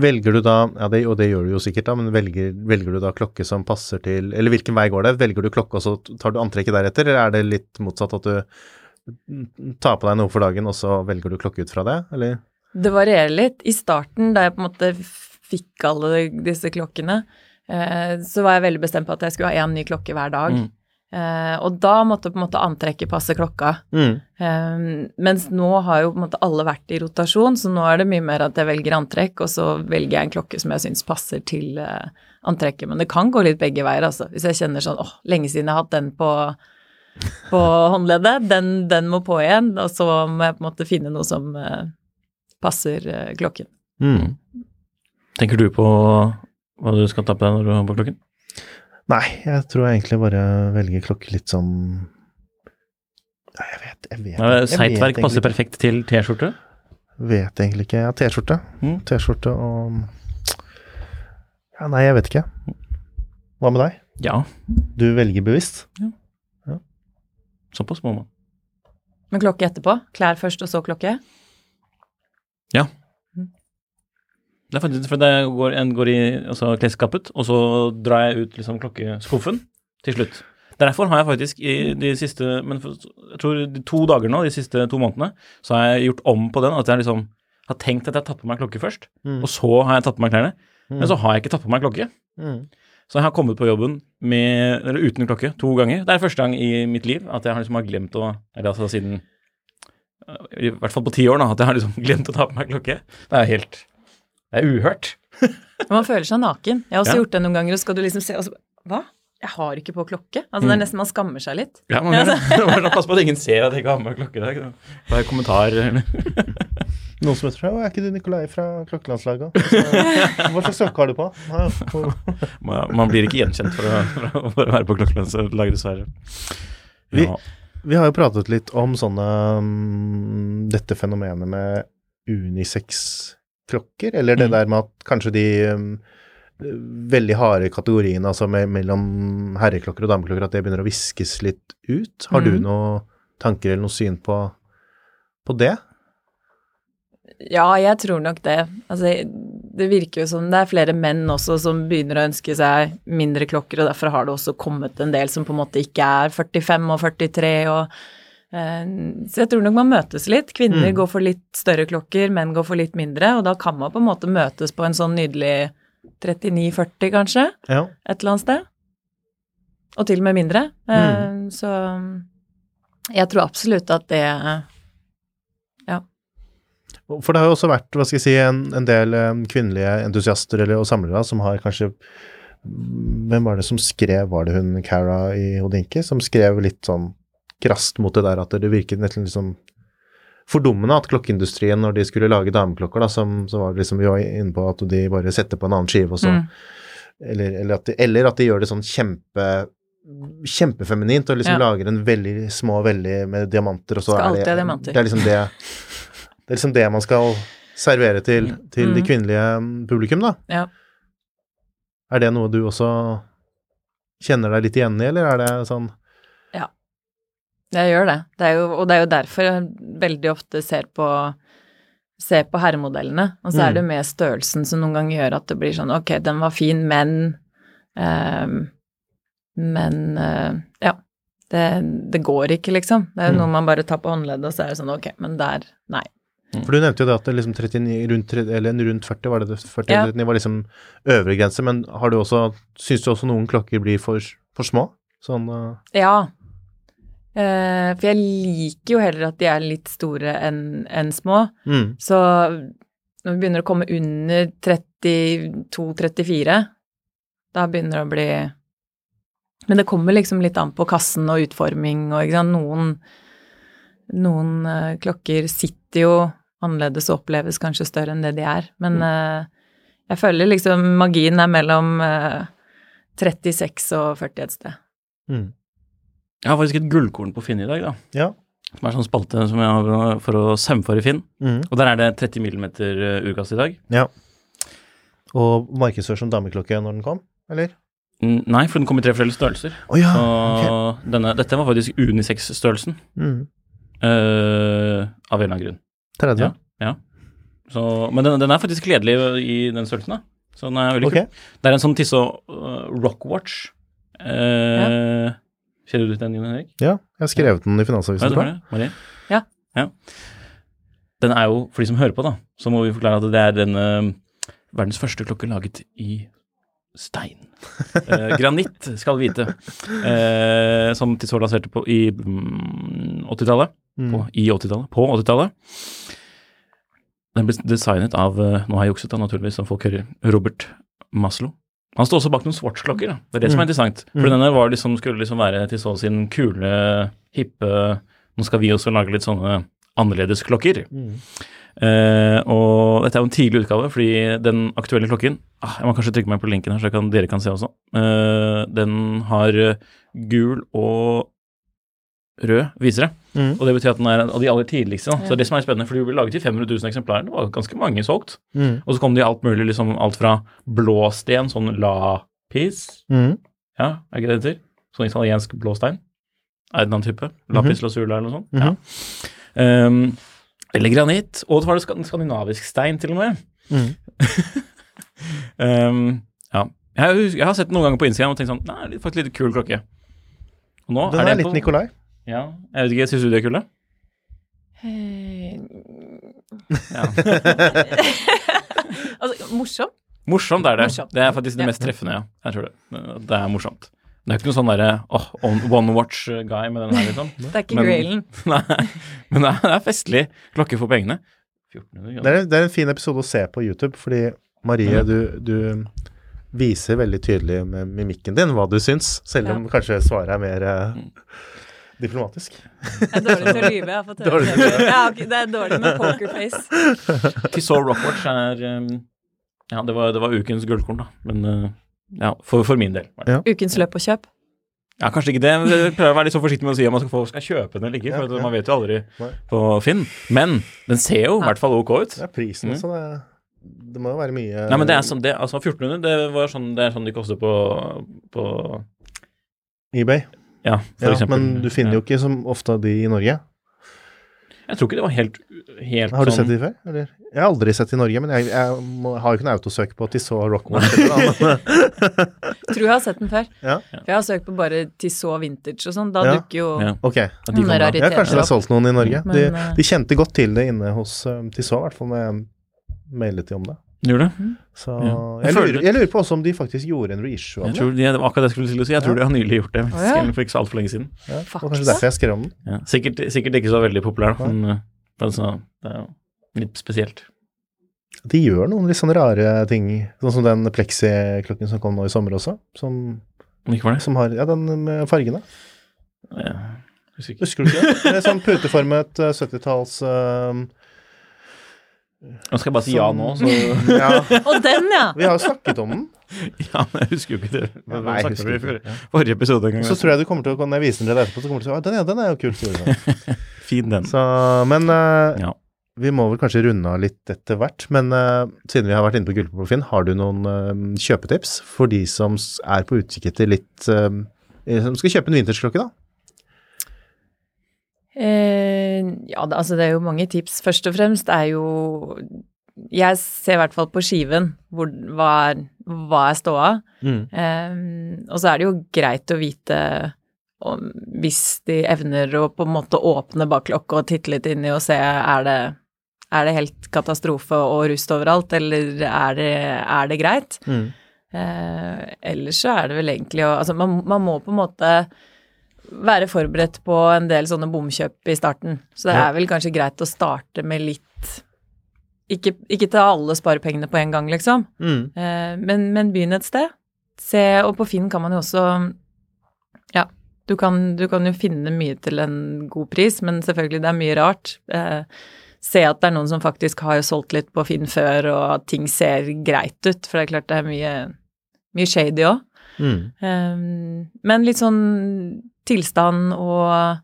Velger du da, ja det, og det gjør du jo sikkert da, men velger, velger du da klokke som passer til, eller hvilken vei går det? Velger du klokke og så tar du antrekket deretter, eller er det litt motsatt at du tar på deg noe for dagen og så velger du klokke ut fra det, eller? Det varierer litt. I starten, da jeg på en måte fikk alle disse klokkene, eh, så var jeg veldig bestemt på at jeg skulle ha én ny klokke hver dag. Mm. Eh, og da måtte på en måte antrekket passe klokka. Mm. Um, mens nå har jo på en måte alle vært i rotasjon, så nå er det mye mer at jeg velger antrekk, og så velger jeg en klokke som jeg syns passer til uh, antrekket. Men det kan gå litt begge veier, altså. Hvis jeg kjenner sånn åh, lenge siden jeg har hatt den på, på håndleddet, den, den må på igjen, og så må jeg på en måte finne noe som uh, passer klokken. Mm. Tenker du på hva du skal ta på deg når du har på klokken? Nei, jeg tror jeg egentlig bare velger klokke litt sånn Nei, jeg vet, jeg vet, Ja, jeg vet Seitverk passer perfekt til T-skjorte. Vet egentlig ikke. Ja, T-skjorte. Mm. T-skjorte og Ja, nei, jeg vet ikke. Hva med deg? Ja, Du velger bevisst? Ja. såpass må man. Men klokke etterpå? Klær først, og så klokke? Ja. Det er faktisk for det går, en går i altså, klesskapet, og så drar jeg ut liksom klokkeskuffen til slutt. Derfor har jeg faktisk i de siste men for, jeg tror de to dager nå, de siste to månedene, så har jeg gjort om på den. At jeg liksom har tenkt at jeg har tatt på meg klokke først, og så har jeg tatt på meg klærne. Men så har jeg ikke tatt på meg klokke. Mm. Så jeg har kommet på jobben med, eller uten klokke to ganger. Det er første gang i mitt liv at jeg har liksom har glemt å Eller altså siden I hvert fall på ti år, da, at jeg har liksom *laughs* glemt å ta på meg klokke. Det er helt Det er uhørt. *laughs* Man føler seg naken. Jeg har også Ja. gjort det noen ganger, og skal du liksom se og så, Hva? Jeg har ikke på klokke. Altså Det er nesten man skammer seg litt. Ja, man gjør det. *laughs* Pass på at ingen ser at jeg ikke har med klokke i dag. Det er kommentar *laughs* Noen som «Å, er ikke du Nikolai fra klokkelandslaget? Hva slags klokke har du på? Man man blir ikke gjenkjent for å, for å, være på klokkelandslaget, dessverre. Vi- Ja. Vi har jo pratet litt om sånne mm, Dette fenomenet med unisex-klokker, eller det Mm. der med at kanskje de um, veldig harde kategoriene, altså med, mellom herreklokker og dameklokker, at det begynner å viskes litt ut. Har du Mm. noen tanker eller noe syn på, på det? Ja, jeg tror nok det. Altså, det virker jo som det er flere menn også som begynner å ønske seg mindre klokker, og derfor har det også kommet en del som på en måte ikke er 45 og 43 og Så jeg tror nok man møtes litt. Kvinner Mm. går for litt større klokker, menn går for litt mindre, og da kan man på en måte møtes på en sånn nydelig 39-40, kanskje, Ja. et eller annet sted. Og til og med mindre. Mm. Så jeg tror absolutt at det Ja. For det har jo også vært hva skal jeg si, en, en del eh, kvinnelige entusiaster eller, og samlere som har kanskje Hvem var det som skrev, var det hun Cara i Hodinke, som skrev litt sånn krast mot det der at det virket nesten liksom fordummende at klokkeindustrien, når de skulle lage dameklokker, da, som, så var det liksom vi var inne på at de bare setter på en annen skive, og så Mm. eller, eller, at de, eller at de gjør det sånn kjempe kjempefeminint og liksom Ja. lager en veldig små veldig med diamanter, og så Skal er det diamanter. Det er liksom det det er liksom det man skal servere til, til de Mm. kvinnelige mm, publikum, da. Ja. Er det noe du også kjenner deg litt igjen i, eller er det sånn Jeg gjør det. det jo, og det er jo derfor jeg veldig ofte ser på, ser på herremodellene. Og så Mm. er det med størrelsen som noen ganger gjør at det blir sånn ok, den var fin, men ehm, Men eh, ja. Det, det går ikke, liksom. Det er jo Mm. noe man bare tar på håndleddet, og så er det sånn ok, men der Nei. For du nevnte jo det at det liksom 39, rundt, rundt 40, var det det? 40 Ja. 39 var liksom øvre grense, men har du også Syns du også noen klokker blir for, for små? Sånn uh, Ja. Eh, for jeg liker jo heller at de er litt store enn en små. mm, Så når vi begynner å komme under 32-34, da begynner det å bli Men det kommer liksom litt an på kassen og utforming og ikke sant. Noen, noen eh, klokker sitter jo annerledes og oppleves kanskje større enn det de er. Men eh, jeg føler liksom magien er mellom eh, 36 og 40 et sted. mm. Jeg har faktisk et gullkorn på Finn i dag, da. Ja. Som er sånn spalte som jeg har for å saumfare Finn. Mm. Og der er det 30 mm urkast i dag. ja. Og markedsført som dameklokke når den kom, eller? Nei, for den kom i tre forskjellige størrelser. Oh, ja. Og denne, dette var faktisk unisex-størrelsen. Mm. Uh, av en eller annen grunn. 30? Ja. ja. Så, men den, den er faktisk gledelig i den størrelsen, da. Så den er veldig okay. kul. Det er en sånn Tissot uh, Rockwatch. Uh, Kjenner du den, Jon Henrik? Ja, jeg har skrevet den i Ja, Finansavisen. har det? Marie? Ja. ja. Den er jo, for de som hører på, da, så må vi forklare at det er den eh, verdens første klokke laget i stein. *laughs* Eh, granitt, skal vite. Eh, som Tissot lanserte på i mm, 80-tallet. Mm. På, I 80-tallet. På 80-tallet. Den ble designet av, eh, nå har jeg jukset da naturligvis, som folk hører, Robert Maslow. Han står også bak noen Swatch-klokker. Det er det som er interessant. For Mm. denne var liksom, skulle liksom være så sin kule, hippe Nå skal vi også lage litt sånne annerledes klokker. Mm. Eh, og dette er jo en tidlig utgave, fordi den aktuelle klokken ah, Jeg må kanskje trykke meg på linken her, så kan, dere kan se også. Eh, den har gul og rød visere. Mm. Og det betyr at den er av de aller tidligste. Da. Så Ja. det er det som er spennende, for de ble laget i 500 000 eksemplarer. Det var ganske mange solgt. Mm. Og så kom det i alt mulig, liksom alt fra blåsten, sånn lapis Mm. Ja, er ikke det det heter? Sånn italiensk blåstein. er en noen annen type. Lapis lazula eller noe sånt. -hmm. ja. um, eller granitt. Og så var det sk- skandinavisk stein, til og med. Mhm. *laughs* um, ja. Jeg, jeg har sett den noen ganger på Instagram og tenkt sånn Nei, det er faktisk litt kul klokke. Og nå Den er er det litt Nikolai. Ja, jeg vet ikke, syns du de er kule? Hey. Ja. *laughs* altså, morsom? Morsomt er det. Morsomt. Det er faktisk det Ja. mest treffende, ja. Jeg tror det. Det er morsomt. Det er ikke noe sånn derre åh, one watch guy med den her, liksom. *laughs* Det er ikke Men- Grailen. *laughs* Nei, men det er, festlig klokke for pengene. 1400 Det er, det er en fin episode å se på YouTube, fordi Marie, du, du viser veldig tydelig med mimikken din hva du syns, selv om kanskje svaret er mer eh, diplomatisk. Jeg er dårlig til å lyve. Jeg har fått høre det. Ja, det er dårlig med pokerface. Tissot Rockwatch er um, Ja, det var, det var ukens gullkorn, da. Men uh, ja, for, for min del. Ja. Ukens løp og kjøp. Ja, kanskje ikke det. Jeg prøver å være litt så forsiktig med å si om man skal, få, skal kjøpe den eller ikke, for Ja, ja. man vet jo aldri på Finn. Men den ser jo i hvert fall ok ut. Det er prisen mm. så det, det må jo være mye Nei, men det er sånn, det, altså 1400, det, var sånn, det er sånn de koster på, på eBay. Ja, for Ja, eksempel. men du finner jo ikke som ofte de i Norge. Jeg tror ikke det var helt, helt Har du sånn sett de før? Eller? Jeg har aldri sett de i Norge, men jeg, jeg må, har jo ikke noe autosøk på Tissot Rockmore. *laughs* Tror jeg har sett den før. Ja. For jeg har søkt på bare Tissot vintage og sånn. Da Ja. dukker jo Ja. Okay. de Noen rariteter opp. Ja, kanskje det er solgt noen i Norge. Men, De, eh, de kjente godt til det inne hos um, Tissot, i hvert fall når jeg mailet de om det. Gjorde det? Så Ja. jeg, lurer, jeg lurer på også om de faktisk gjorde en reissue av Jeg det. var akkurat det jeg skulle til å si. Jeg tror Ja. de har nylig gjort det. Ja. For ikke så altfor lenge siden. Ja, Faktisk. kanskje derfor jeg skrev om den. Ja. Sikkert, sikkert ikke så veldig populær, da, men, uh, men så, det er jo litt spesielt. De gjør noen litt sånne rare ting, sånn som den pleksiklokken som kom nå i sommer også, som, ikke var det? som har Ja, den med fargene. Ja. Husker. Husker du ikke det? Det er sånn puteformet eh, 70-talls um, Nå skal jeg bare si ja nå, så Ja, *laughs* Og den, ja! vi har jo snakket om den. *laughs* Ja, men jeg husker jo ikke det. Nei, jeg husker ikke. forrige- Forrige episode en gang. Så tror jeg du kommer til å, når jeg viser den til deg etterpå, så kommer du til å si den, ja, den er jo kul. sier. *laughs* Fin den. Så, men uh, Ja. vi må vel kanskje runde av litt etter hvert. Men uh, siden vi har vært inne på Finn, har du noen uh, kjøpetips for de som er på utkikk etter litt eh, Som skal kjøpe en vintersklokke, da? Ja, altså det er jo mange tips. Først og fremst er jo Jeg ser i hvert fall på skiven hvor, hva, er, hva er ståa. Eh, og så er det jo greit å vite om, hvis de evner å på en måte åpne baklokket og titte litt inni og se er det, er det helt katastrofe og rust overalt, eller er det, er det greit? Eh, ellers så er det vel egentlig å Altså, man, man må på en måte være forberedt på en del sånne bomkjøp i starten. Så det er vel kanskje greit å starte med litt Ikke, ikke ta alle sparepengene på en gang, liksom. Eh, men, men begynn et sted. Se, og på Finn kan man jo også Ja, du kan, du kan jo finne mye til en god pris, men selvfølgelig det er mye rart. Eh, se at det er noen som faktisk har solgt litt på Finn før, og at ting ser greit ut, for det er klart det er mye, mye shady òg. Men litt sånn tilstand og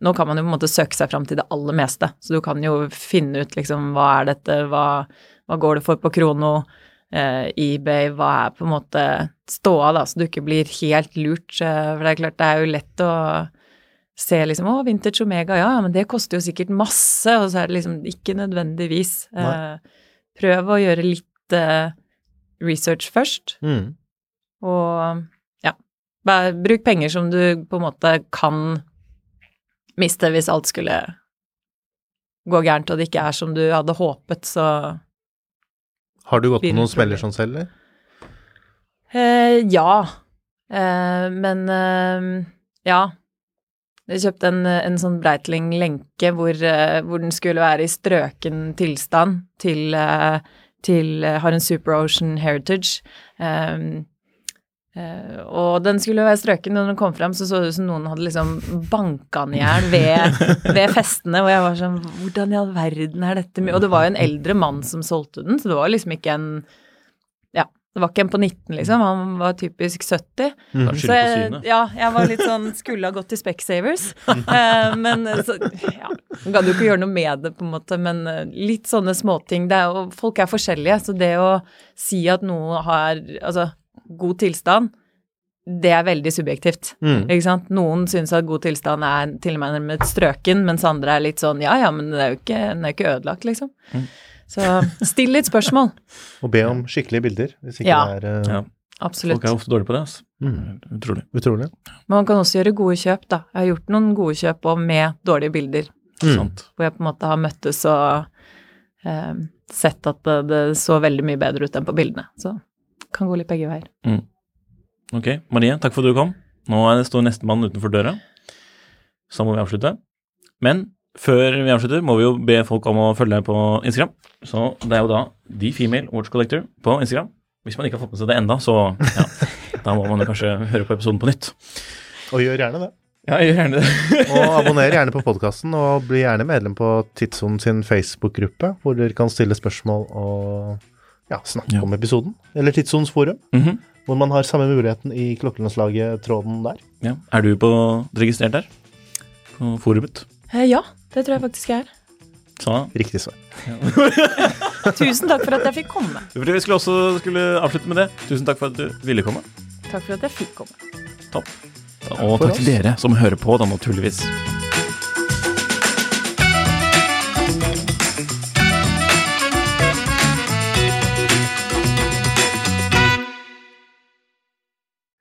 nå kan man jo på en måte søke seg fram til det aller meste, så du kan jo finne ut liksom hva er dette, hva, hva går det for på Krono, eh, eBay, hva er på en måte ståa, da, så du ikke blir helt lurt. eh, For det er klart, det er jo lett å se liksom å, vintage Omega, ja, men det koster jo sikkert masse, og så er det liksom ikke nødvendigvis. Eh, prøv å gjøre litt eh, research først, og ja, bare bruk penger som du på en måte kan miste hvis alt skulle gå gærent, og det ikke er som du hadde håpet, så Har du gått på noen smeller sånn selv, eller? Eh, ja. Eh, men eh, ja. Jeg kjøpte en, en sånn Breitling lenke hvor, eh, hvor den skulle være i strøken tilstand til, eh, til eh, har en Super Ocean Heritage. Eh, eh, og den skulle være strøken, og når den kom frem, så så det ut som noen hadde liksom banka den i hjel ved, *laughs* ved festene, og jeg var sånn Hvordan i all verden er dette mye Og det var jo en eldre mann som solgte den, så det var liksom ikke en Ja, det var ikke en på 19, liksom, han var typisk 70. Mm. Så jeg, ja, jeg var litt sånn Skulle ha gått til Specsavers. Uh, *laughs* men så, ja, man gadd jo ikke gjøre noe med det, på en måte, men eh, litt sånne småting. Det er jo, folk er forskjellige, så det å si at noe har altså, god tilstand, det er veldig subjektivt. Mm. Ikke sant? Noen syns at god tilstand er til og med nærmet strøken, mens andre er litt sånn ja ja, men det er jo ikke, den er jo ikke ødelagt, liksom. Mm. Så still litt spørsmål. *laughs* Og be om skikkelige bilder, hvis ikke Ja. det er uh... Ja. Absolutt. Folk er ofte dårlige på det, altså. mm, Utrolig. utrolig. Men man kan også gjøre gode kjøp, da. Jeg har gjort noen gode kjøp òg med dårlige bilder, Mm. Hvor jeg på en måte har møttes og eh, sett at det, det så veldig mye bedre ut enn på bildene. Så kan gå litt begge veier. Ok, Marie, takk for at du kom. Nå det står nestemann utenfor døra. Så da må vi avslutte. Men før vi avslutter, må vi jo be folk om å følge deg på Instagram. Så det er jo da The Female Watch Collector på Instagram. Hvis man ikke har fått med seg det enda, så ja, *laughs* da må man jo kanskje høre på episoden på nytt. Og gjør gjerne det. Ja, gjør gjerne det. *laughs* Og abonner gjerne på podkasten, og bli gjerne medlem på Tidssonen sin Facebook-gruppe, hvor dere kan stille spørsmål og ja, snakke Ja. om episoden. Eller Tidssonens forum, Mhm. hvor man har samme muligheten i Klokkelandslaget-tråden der. ja. Er du på, registrert der? På forumet? Eh, ja, det tror jeg faktisk jeg er. Så Riktig svar. *laughs* Tusen takk for at jeg fikk komme. Vi skulle også skulle avslutte med det. Tusen takk for at du ville komme. Takk for at jeg fikk komme. Topp. Og takk, takk til dere som hører på, da naturligvis.